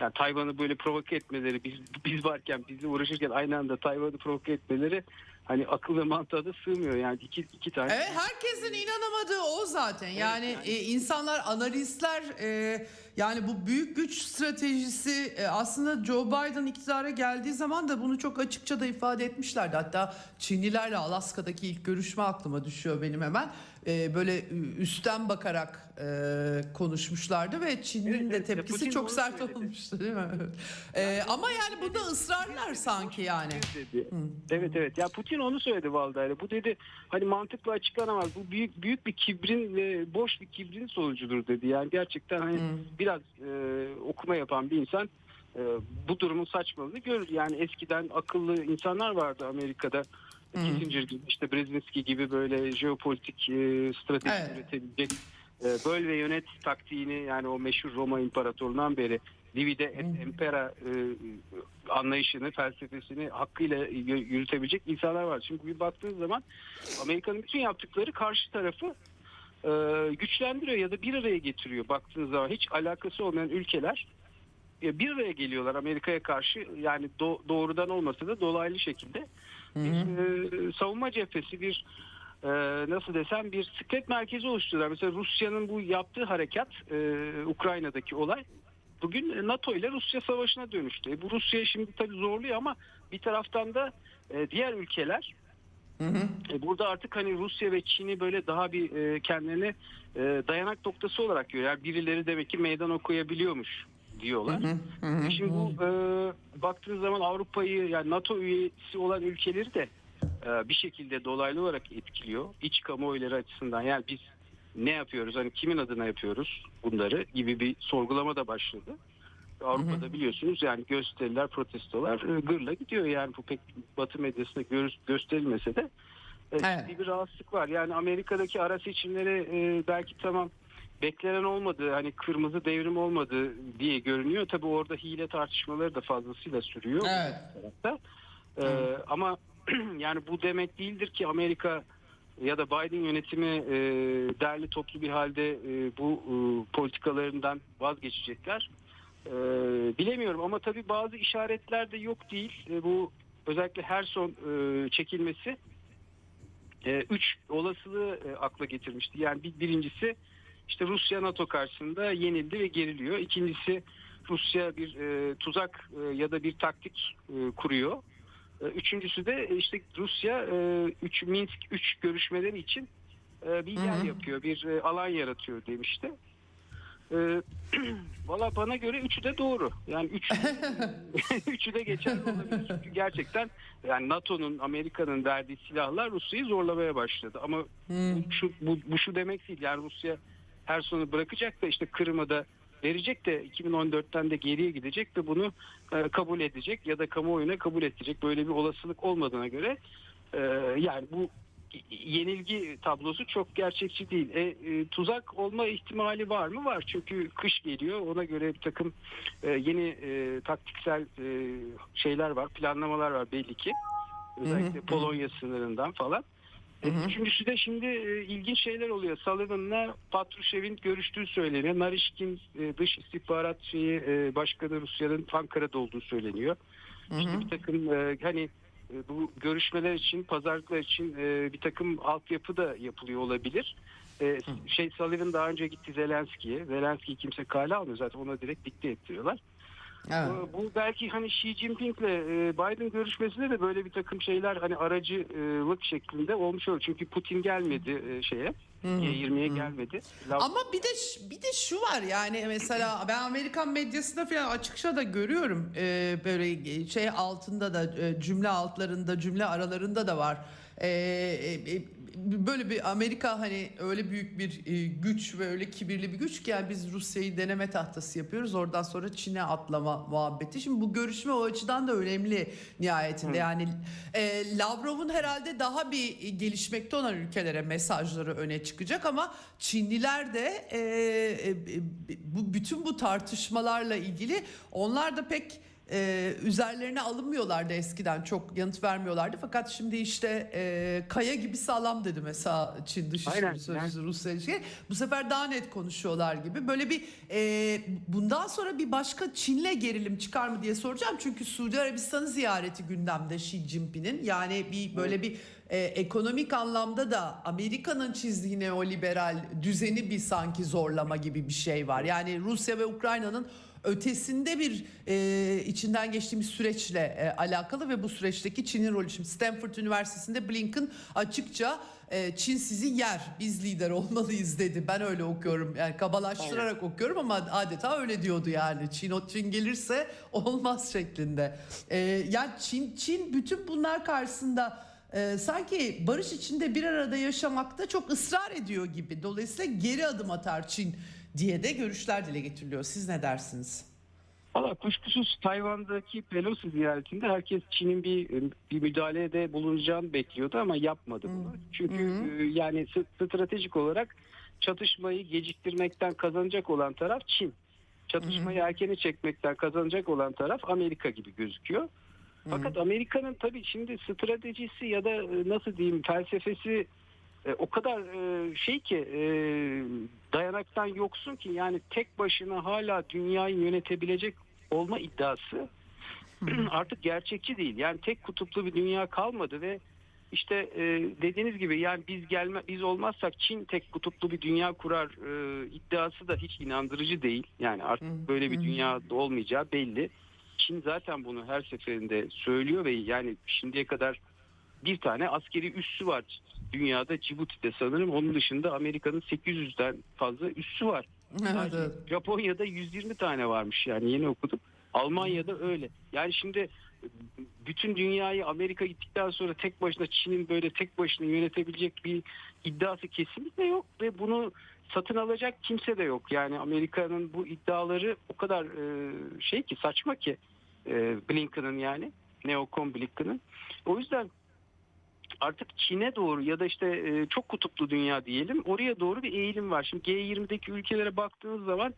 yani Tayvan'ı böyle provoke etmeleri biz biz varken bizle uğraşırken aynı anda Tayvan'ı provoke etmeleri hani akıl ve mantığa da sığmıyor. Yani iki, iki tane Evet herkesin inanamadığı o zaten. Yani e, insanlar, analistler e, yani bu büyük güç stratejisi e, aslında Joe Biden iktidara geldiği zaman da bunu çok açıkça da ifade etmişlerdi. Hatta Çinlilerle Alaska'daki ilk görüşme aklıma düşüyor benim hemen. E, böyle üstten bakarak e, konuşmuşlardı ve Çin'in Evet, de tepkisi Putin çok sert söyledi. olmuştu değil mi? E, ama yani bunda ısrarlar sanki yani. dedi. Evet evet. Ya Putin onu söyledi Valdayla. Bu dedi hani mantıkla açıklanamaz. Bu büyük büyük bir kibrin ve boş bir kibrin sonucudur dedi. Yani gerçekten hani biraz e, okuma yapan bir insan e, bu durumun saçmalığını görür. Yani eskiden akıllı insanlar vardı Amerika'da. Kissinger gibi işte Brzezinski gibi böyle jeopolitik e, strateji Evet. üretebilecek e, böl ve yönet taktiğini yani o meşhur Roma İmparatorluğundan beri divide et impera e, anlayışını, felsefesini hakkıyla yürütebilecek insanlar var. Çünkü bir baktığınız zaman Amerika'nın bütün yaptıkları karşı tarafı e, güçlendiriyor ya da bir araya getiriyor. Baktığınız zaman hiç alakası olmayan ülkeler e, bir araya geliyorlar Amerika'ya karşı yani do- doğrudan olmasa da dolaylı şekilde bir e, savunma cephesi bir e, nasıl desem bir siklet merkezi oluşturuyorlar. Mesela Rusya'nın bu yaptığı harekat e, Ukrayna'daki olay bugün NATO ile Rusya savaşına dönüştü. E, bu Rusya şimdi tabii zorluyor ama bir taraftan da e, diğer ülkeler e, burada artık hani Rusya ve Çin'i böyle daha bir e, kendilerine e, dayanak noktası olarak görüyor. Yani birileri demek ki meydan okuyabiliyormuş diyorlar. E, Şimdi bu e, baktığınız zaman Avrupa'yı yani NATO üyesi olan ülkeleri de e, bir şekilde dolaylı olarak etkiliyor. İç kamuoyları açısından yani biz ne yapıyoruz hani kimin adına yapıyoruz bunları gibi bir sorgulama da başladı. Avrupa'da biliyorsunuz yani gösteriler, protestolar e, gırla gidiyor yani bu pek Batı medyasında gö- gösterilmese de e, Evet. bir rahatsızlık var. Yani Amerika'daki ara seçimleri e, belki tamam beklenen olmadı hani kırmızı devrim olmadı diye görünüyor. Tabii orada hile tartışmaları da fazlasıyla sürüyor. Evet. Ee, ama yani bu demek değildir ki Amerika ya da Biden yönetimi e, derli toplu bir halde e, bu e, politikalarından vazgeçecekler. E, bilemiyorum ama tabii bazı işaretler de yok değil. E, bu özellikle her son e, çekilmesi e, üç olasılığı e, akla getirmişti. Yani bir, birincisi işte Rusya NATO karşısında yenildi ve geriliyor. İkincisi Rusya bir e, tuzak e, ya da bir taktik e, kuruyor. E, üçüncüsü de e, işte Rusya e, üç, Minsk 3 görüşmeleri için e, bir yer yapıyor, bir e, alan yaratıyor demişti. Ee, Valla bana göre üçü de doğru. Yani üçü, üçü de geçerli olabilir. Çünkü gerçekten yani NATO'nun, Amerika'nın verdiği silahlar Rusya'yı zorlamaya başladı. Ama bu, şu, bu, bu şu demek değil. Yani Rusya her sonu bırakacak da işte Kırım'ı da verecek de 2014'ten de geriye gidecek ve bunu e, kabul edecek ya da kamuoyuna kabul edecek. Böyle bir olasılık olmadığına göre e, yani bu yenilgi tablosu çok gerçekçi değil. E, e, tuzak olma ihtimali var mı? Var. Çünkü kış geliyor. Ona göre bir takım e, yeni e, taktiksel e, şeyler var, planlamalar var belli ki. Özellikle Polonya sınırından falan. E, Üçüncüsü de şimdi e, ilginç şeyler oluyor. Sullivan'la Patrushev'in görüştüğü söyleniyor. Narishkin e, dış istihbarat şeyi e, başkanı Rusya'nın Ankara'da olduğu söyleniyor. İşte bir takım e, hani e, bu görüşmeler için, pazarlıklar için e, bir takım altyapı da yapılıyor olabilir. E, şey Sullivan daha önce gitti Zelenski'ye. Zelenski'yi kimse kale almıyor zaten ona direkt dikte ettiriyorlar. Evet. Bu, bu belki hani Xi Jinping'le e, Biden görüşmesinde de böyle bir takım şeyler hani aracılık şeklinde olmuş olur. Çünkü Putin gelmedi e, şeye. G20'ye gelmedi. Lav- Ama bir de bir de şu var yani mesela ben Amerikan medyasında falan açıkça da görüyorum e, böyle şey altında da e, cümle altlarında cümle aralarında da var. E, e, e, böyle bir Amerika hani öyle büyük bir e, güç ve öyle kibirli bir güç ki yani biz Rusya'yı deneme tahtası yapıyoruz. Oradan sonra Çin'e atlama muhabbeti. Şimdi bu görüşme o açıdan da önemli nihayetinde. Yani e, Lavrov'un herhalde daha bir gelişmekte olan ülkelere mesajları öne çıkacak ama Çinliler de e, e, bu bütün bu tartışmalarla ilgili onlar da pek e, üzerlerine alınmıyorlardı eskiden çok yanıt vermiyorlardı. Fakat şimdi işte e, kaya gibi sağlam dedi mesela Çin Dışişleri Sözcüsü Rusya ilişkileri. Bu sefer daha net konuşuyorlar gibi. Böyle bir e, bundan sonra bir başka Çin'le gerilim çıkar mı diye soracağım. Çünkü Suudi Arabistan'ı ziyareti gündemde Xi Jinping'in. Yani bir böyle bir e, ekonomik anlamda da Amerika'nın çizdiği neoliberal düzeni bir sanki zorlama gibi bir şey var. Yani Rusya ve Ukrayna'nın ötesinde bir e, içinden geçtiğimiz süreçle e, alakalı ve bu süreçteki Çin'in rolü. Şimdi Stanford Üniversitesi'nde Blinken açıkça e, Çin sizi yer biz lider olmalıyız dedi. Ben öyle okuyorum yani kabalaştırarak okuyorum ama adeta öyle diyordu yani. Çin o Çin gelirse olmaz şeklinde. E, yani Çin Çin bütün bunlar karşısında e, sanki barış içinde bir arada yaşamakta çok ısrar ediyor gibi. Dolayısıyla geri adım atar Çin diye de görüşler dile getiriliyor. Siz ne dersiniz? Valla kuşkusuz Tayvan'daki Pelosi ziyaretinde herkes Çin'in bir bir müdahalede bulunacağını bekliyordu ama yapmadı bunu. Çünkü e, yani stratejik olarak çatışmayı geciktirmekten kazanacak olan taraf Çin. Çatışmayı erkene çekmekten kazanacak olan taraf Amerika gibi gözüküyor. Fakat Amerika'nın tabii şimdi stratejisi ya da e, nasıl diyeyim felsefesi e, o kadar e, şey ki e, dayanaktan yoksun ki yani tek başına hala dünyayı yönetebilecek olma iddiası artık gerçekçi değil. Yani tek kutuplu bir dünya kalmadı ve işte e, dediğiniz gibi yani biz gelme biz olmazsak Çin tek kutuplu bir dünya kurar e, iddiası da hiç inandırıcı değil. Yani artık böyle bir dünya olmayacağı belli. Çin zaten bunu her seferinde söylüyor ve yani şimdiye kadar bir tane askeri üssü var dünyada Cibuti'de sanırım. Onun dışında Amerika'nın 800'den fazla üssü var. Evet, evet. Japonya'da 120 tane varmış yani yeni okudum. Almanya'da öyle. Yani şimdi bütün dünyayı Amerika gittikten sonra tek başına Çin'in böyle tek başına yönetebilecek bir iddiası kesinlikle yok ve bunu satın alacak kimse de yok. Yani Amerika'nın bu iddiaları o kadar e, şey ki saçma ki e, Blinken'ın yani neokon Blinken'ın. O yüzden artık Çin'e doğru ya da işte e, çok kutuplu dünya diyelim oraya doğru bir eğilim var. Şimdi G20'deki ülkelere baktığınız zaman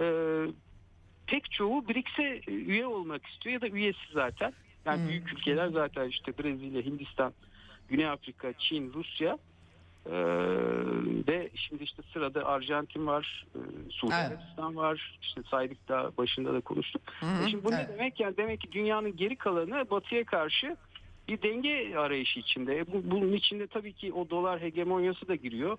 e, pek çoğu BRICS'e üye olmak istiyor ya da üyesi zaten. Yani büyük ülkeler zaten işte Brezilya, Hindistan, Güney Afrika, Çin, Rusya e, ve şimdi işte sırada Arjantin var, e, Suudi Evet. Arabistan var. İşte saydık da başında da konuştuk. E şimdi bu Evet. ne demek? Yani demek ki dünyanın geri kalanı batıya karşı bir denge arayışı içinde. E, Bu, bunun içinde tabii ki o dolar hegemonyası da giriyor.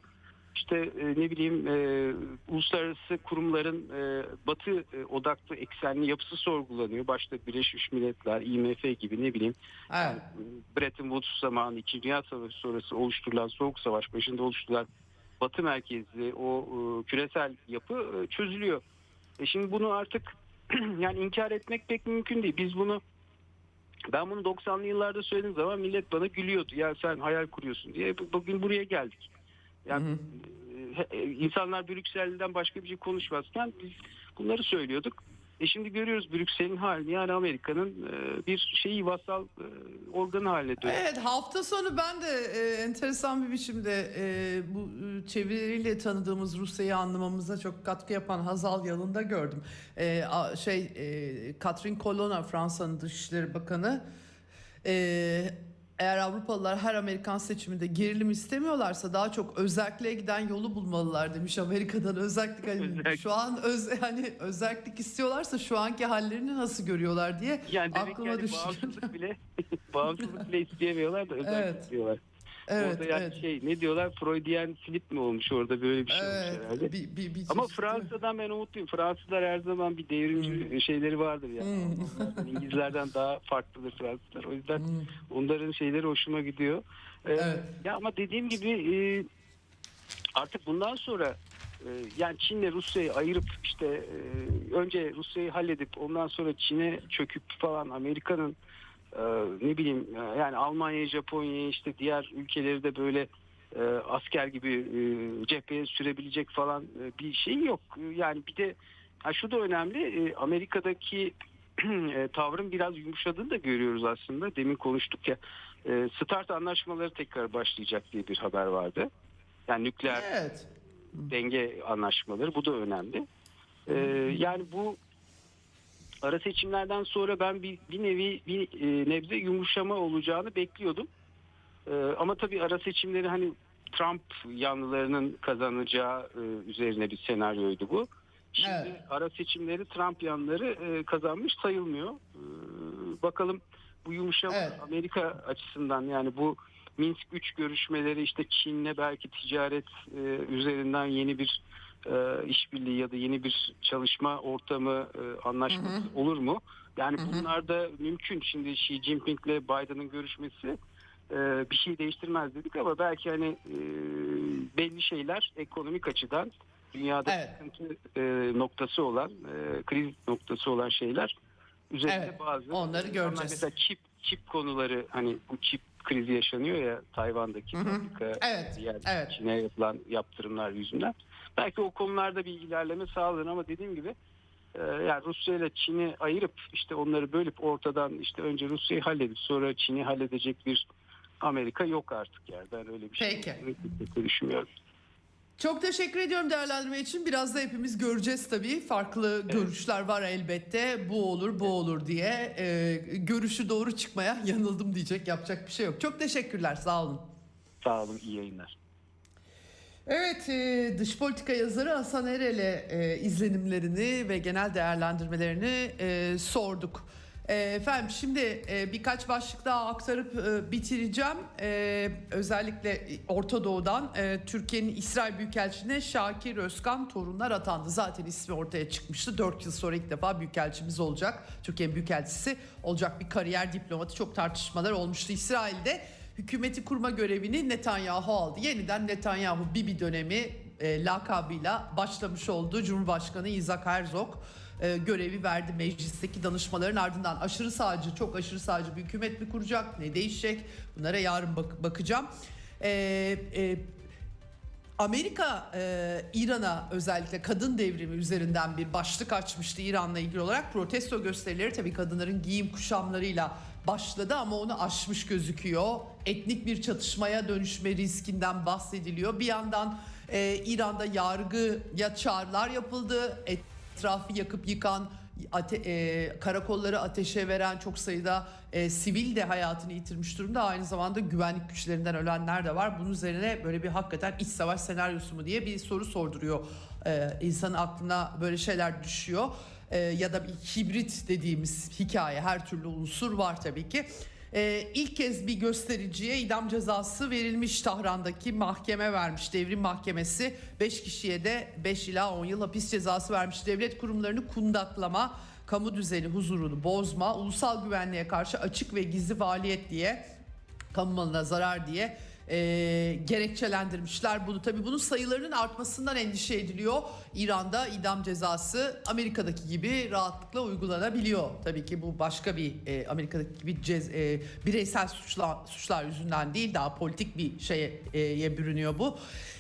İşte e, ne bileyim e, uluslararası kurumların e, batı e, odaklı eksenli yapısı sorgulanıyor. Başta Birleşmiş Milletler, IMF gibi ne bileyim Evet. Bretton Woods zamanı 2. Dünya Savaşı sonrası oluşturulan Soğuk Savaş başında oluşturulan Batı merkezli o e, küresel yapı e, çözülüyor. E şimdi bunu artık yani inkar etmek pek mümkün değil. Biz bunu ben bunu 90'lı yıllarda söylediğim zaman millet bana gülüyordu. Ya sen hayal kuruyorsun diye. Bugün buraya geldik. Yani Hı hı. e, e, insanlar Brüksel'den başka bir şey konuşmazken biz bunları söylüyorduk. E şimdi görüyoruz Brüksel'in halini yani Amerika'nın e, bir şeyi vasal e, organı haline dönüyor. Evet hafta sonu ben de e, enteresan bir biçimde e, bu e, çevirileriyle tanıdığımız Rusya'yı anlamamıza çok katkı yapan Hazal Yalın'da gördüm. E, a- şey e, Catherine Colonna Fransa'nın Dışişleri Bakanı e, eğer Avrupalılar her Amerikan seçiminde gerilim istemiyorlarsa daha çok özelliğe giden yolu bulmalılar demiş Amerika'dan özellik hani Özellik. şu an öz hani özellik istiyorlarsa şu anki hallerini nasıl görüyorlar diye Yani aklıma yani düştü. bağımsızlık bile bağımsızlık bile isteyemiyorlar da özellik Evet. istiyorlar. Evet, orada yani evet. şey ne diyorlar Freudian slip mi olmuş orada böyle bir şey olmuş Evet, herhalde. bir, bir, bir Ama Fransa'dan ben umutluyum. Fransızlar her zaman bir devrimci şeyleri vardır yani. Hmm. İngilizlerden daha farklıdır Fransızlar. O yüzden Hmm. onların şeyleri hoşuma gidiyor. Ee, Evet. Ya ama dediğim gibi e, artık bundan sonra e, yani Çin'le Rusya'yı ayırıp işte e, önce Rusya'yı halledip ondan sonra Çin'e çöküp falan Amerika'nın e, ne bileyim e, yani Almanya, Japonya işte diğer ülkeleri de böyle e, asker gibi e, cepheye sürebilecek falan e, bir şey yok. Yani bir de ha şu da önemli e, Amerika'daki e, tavrın biraz yumuşadığını da görüyoruz aslında. Demin konuştuk ya e, START anlaşmaları tekrar başlayacak diye bir haber vardı. Yani nükleer Evet. denge anlaşmaları bu da önemli. E, yani bu ara seçimlerden sonra ben bir, bir nevi bir e, nebze yumuşama olacağını bekliyordum. E, ama tabii ara seçimleri hani Trump yanlılarının kazanacağı e, üzerine bir senaryoydu bu. Şimdi Evet. ara seçimleri Trump yanları e, kazanmış sayılmıyor. E, bakalım bu yumuşama Evet. Amerika açısından yani bu Minsk 3 görüşmeleri işte Çin'le belki ticaret e, üzerinden yeni bir e, işbirliği ya da yeni bir çalışma ortamı e, anlaşması olur mu? Yani bunlar da mümkün. Şimdi Xi Jinping'le Biden'ın görüşmesi e, bir şey değiştirmez dedik ama belki hani e, belli şeyler ekonomik açıdan dünyada Evet. sıkıntı e, noktası olan e, kriz noktası olan şeyler üzerinde Evet, bazı onları e, göreceğiz. Mesela çip çip konuları hani bu çip krizi yaşanıyor ya Tayvan'daki fabrika Evet, diğer evet. Çin'e yapılan yaptırımlar yüzünden. Belki o konularda bir ilerleme sağlanır ama dediğim gibi e, yani Rusya ile Çin'i ayırıp işte onları bölüp ortadan işte önce Rusya'yı halledip sonra Çin'i halledecek bir Amerika yok artık yani ben öyle bir şey Peki. kesinlikle düşünmüyorum. Çok teşekkür ediyorum değerlendirme için. Biraz da hepimiz göreceğiz tabii. Farklı görüşler var elbette. Bu olur, bu olur diye. Ee, görüşü doğru çıkmaya yanıldım diyecek. Yapacak bir şey yok. Çok teşekkürler. Sağ olun. Sağ olun iyi yayınlar. Evet, e, dış politika yazarı Hasan Erel'e e, izlenimlerini ve genel değerlendirmelerini e, sorduk. Efendim şimdi birkaç başlık daha aktarıp bitireceğim. Özellikle Orta Doğu'dan Türkiye'nin İsrail Büyükelçiliğine Şakir Özkan torunlar atandı. Zaten ismi ortaya çıkmıştı. 4 yıl sonra ilk defa Büyükelçimiz olacak. Türkiye'nin Büyükelçisi olacak bir kariyer diplomatı. Çok tartışmalar olmuştu İsrail'de hükümeti kurma görevini Netanyahu aldı. Yeniden Netanyahu Bibi dönemi e, lakabıyla başlamış oldu. Cumhurbaşkanı Isaac Herzog e, görevi verdi meclisteki danışmaların ardından aşırı sağcı, çok aşırı sağcı bir hükümet mi kuracak, ne değişecek? Bunlara yarın bak- bakacağım. E, e, Amerika e, İran'a özellikle kadın devrimi üzerinden bir başlık açmıştı İran'la ilgili olarak. Protesto gösterileri tabii kadınların giyim kuşamlarıyla başladı ama onu aşmış gözüküyor. Etnik bir çatışmaya dönüşme riskinden bahsediliyor. Bir yandan e, İran'da yargıya çağrılar yapıldı. Etrafı yakıp yıkan ate, e, karakolları ateşe veren çok sayıda e, sivil de hayatını yitirmiş durumda. Aynı zamanda güvenlik güçlerinden ölenler de var. Bunun üzerine böyle bir hakikaten iç savaş senaryosu mu diye bir soru sorduruyor. E, insanın aklına böyle şeyler düşüyor. E, ya da bir hibrit dediğimiz hikaye her türlü unsur var tabii ki. Ee, ilk kez bir göstericiye idam cezası verilmiş Tahran'daki mahkeme vermiş. Devrim mahkemesi 5 kişiye de 5 ila 10 yıl hapis cezası vermiş. Devlet kurumlarını kundaklama, kamu düzeni huzurunu bozma, ulusal güvenliğe karşı açık ve gizli faaliyet diye kamu malına zarar diye e, gerekçelendirmişler bunu. Tabii bunun sayılarının artmasından endişe ediliyor. İran'da idam cezası Amerika'daki gibi rahatlıkla uygulanabiliyor. Tabii ki bu başka bir e, Amerika'daki gibi cez, e, bireysel suçlar, suçlar yüzünden değil daha politik bir şeye e, bürünüyor bu.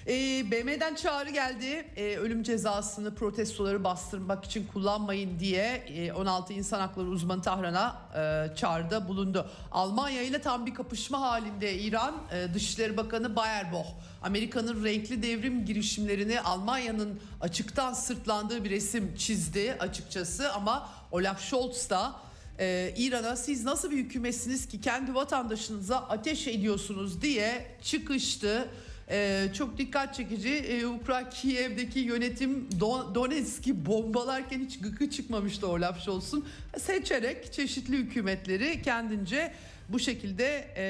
E, BM'den çağrı geldi. E, ölüm cezasını protestoları bastırmak için kullanmayın diye e, 16 insan hakları uzmanı Tahran'a e, çağrıda bulundu. Almanya ile tam bir kapışma halinde İran e, Dışişleri Bakanı Baerbock Amerika'nın renkli devrim girişimlerini Almanya'nın açıktan sırtlandığı bir resim çizdi açıkçası ama Olaf Scholz da e, İran'a siz nasıl bir hükümetsiniz ki kendi vatandaşınıza ateş ediyorsunuz diye çıkıştı. E, çok dikkat çekici. E, Ukrayna Kiev'deki yönetim Don- Donetsk'i bombalarken hiç gıkı çıkmamıştı Olaf Scholz'un. Seçerek çeşitli hükümetleri kendince bu şekilde e,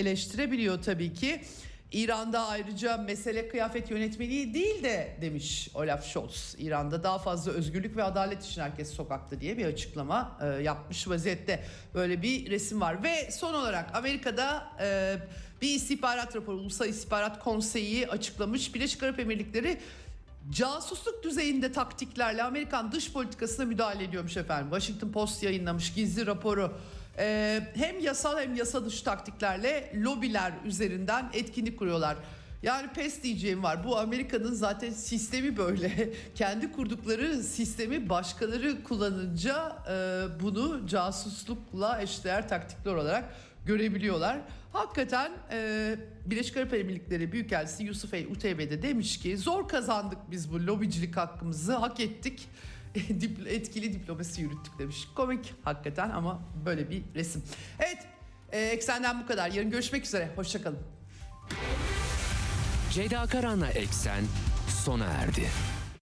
eleştirebiliyor tabii ki. İran'da ayrıca mesele kıyafet yönetmeliği değil de demiş Olaf Scholz. İran'da daha fazla özgürlük ve adalet için herkes sokakta diye bir açıklama e, yapmış vaziyette. Böyle bir resim var. Ve son olarak Amerika'da e, bir istihbarat raporu Ulusal İstihbarat Konseyi açıklamış. Birleşik Arap Emirlikleri casusluk düzeyinde taktiklerle Amerikan dış politikasına müdahale ediyormuş efendim. Washington Post yayınlamış gizli raporu. Ee, hem yasal hem yasa dışı taktiklerle lobiler üzerinden etkinlik kuruyorlar. Yani pes diyeceğim var. Bu Amerika'nın zaten sistemi böyle. Kendi kurdukları sistemi başkaları kullanınca e, bunu casuslukla eşdeğer taktikler olarak görebiliyorlar. Hakikaten e, Birleşik Arap Emirlikleri Büyükelçisi Yusuf El Uteybe de demiş ki zor kazandık biz bu lobicilik hakkımızı hak ettik. Etkili diplomasi yürüttük demiş. Komik hakikaten ama böyle bir resim. Evet e, eksenden bu kadar. Yarın görüşmek üzere. Hoşçakalın. Ceyda Karan'la Eksen sona erdi.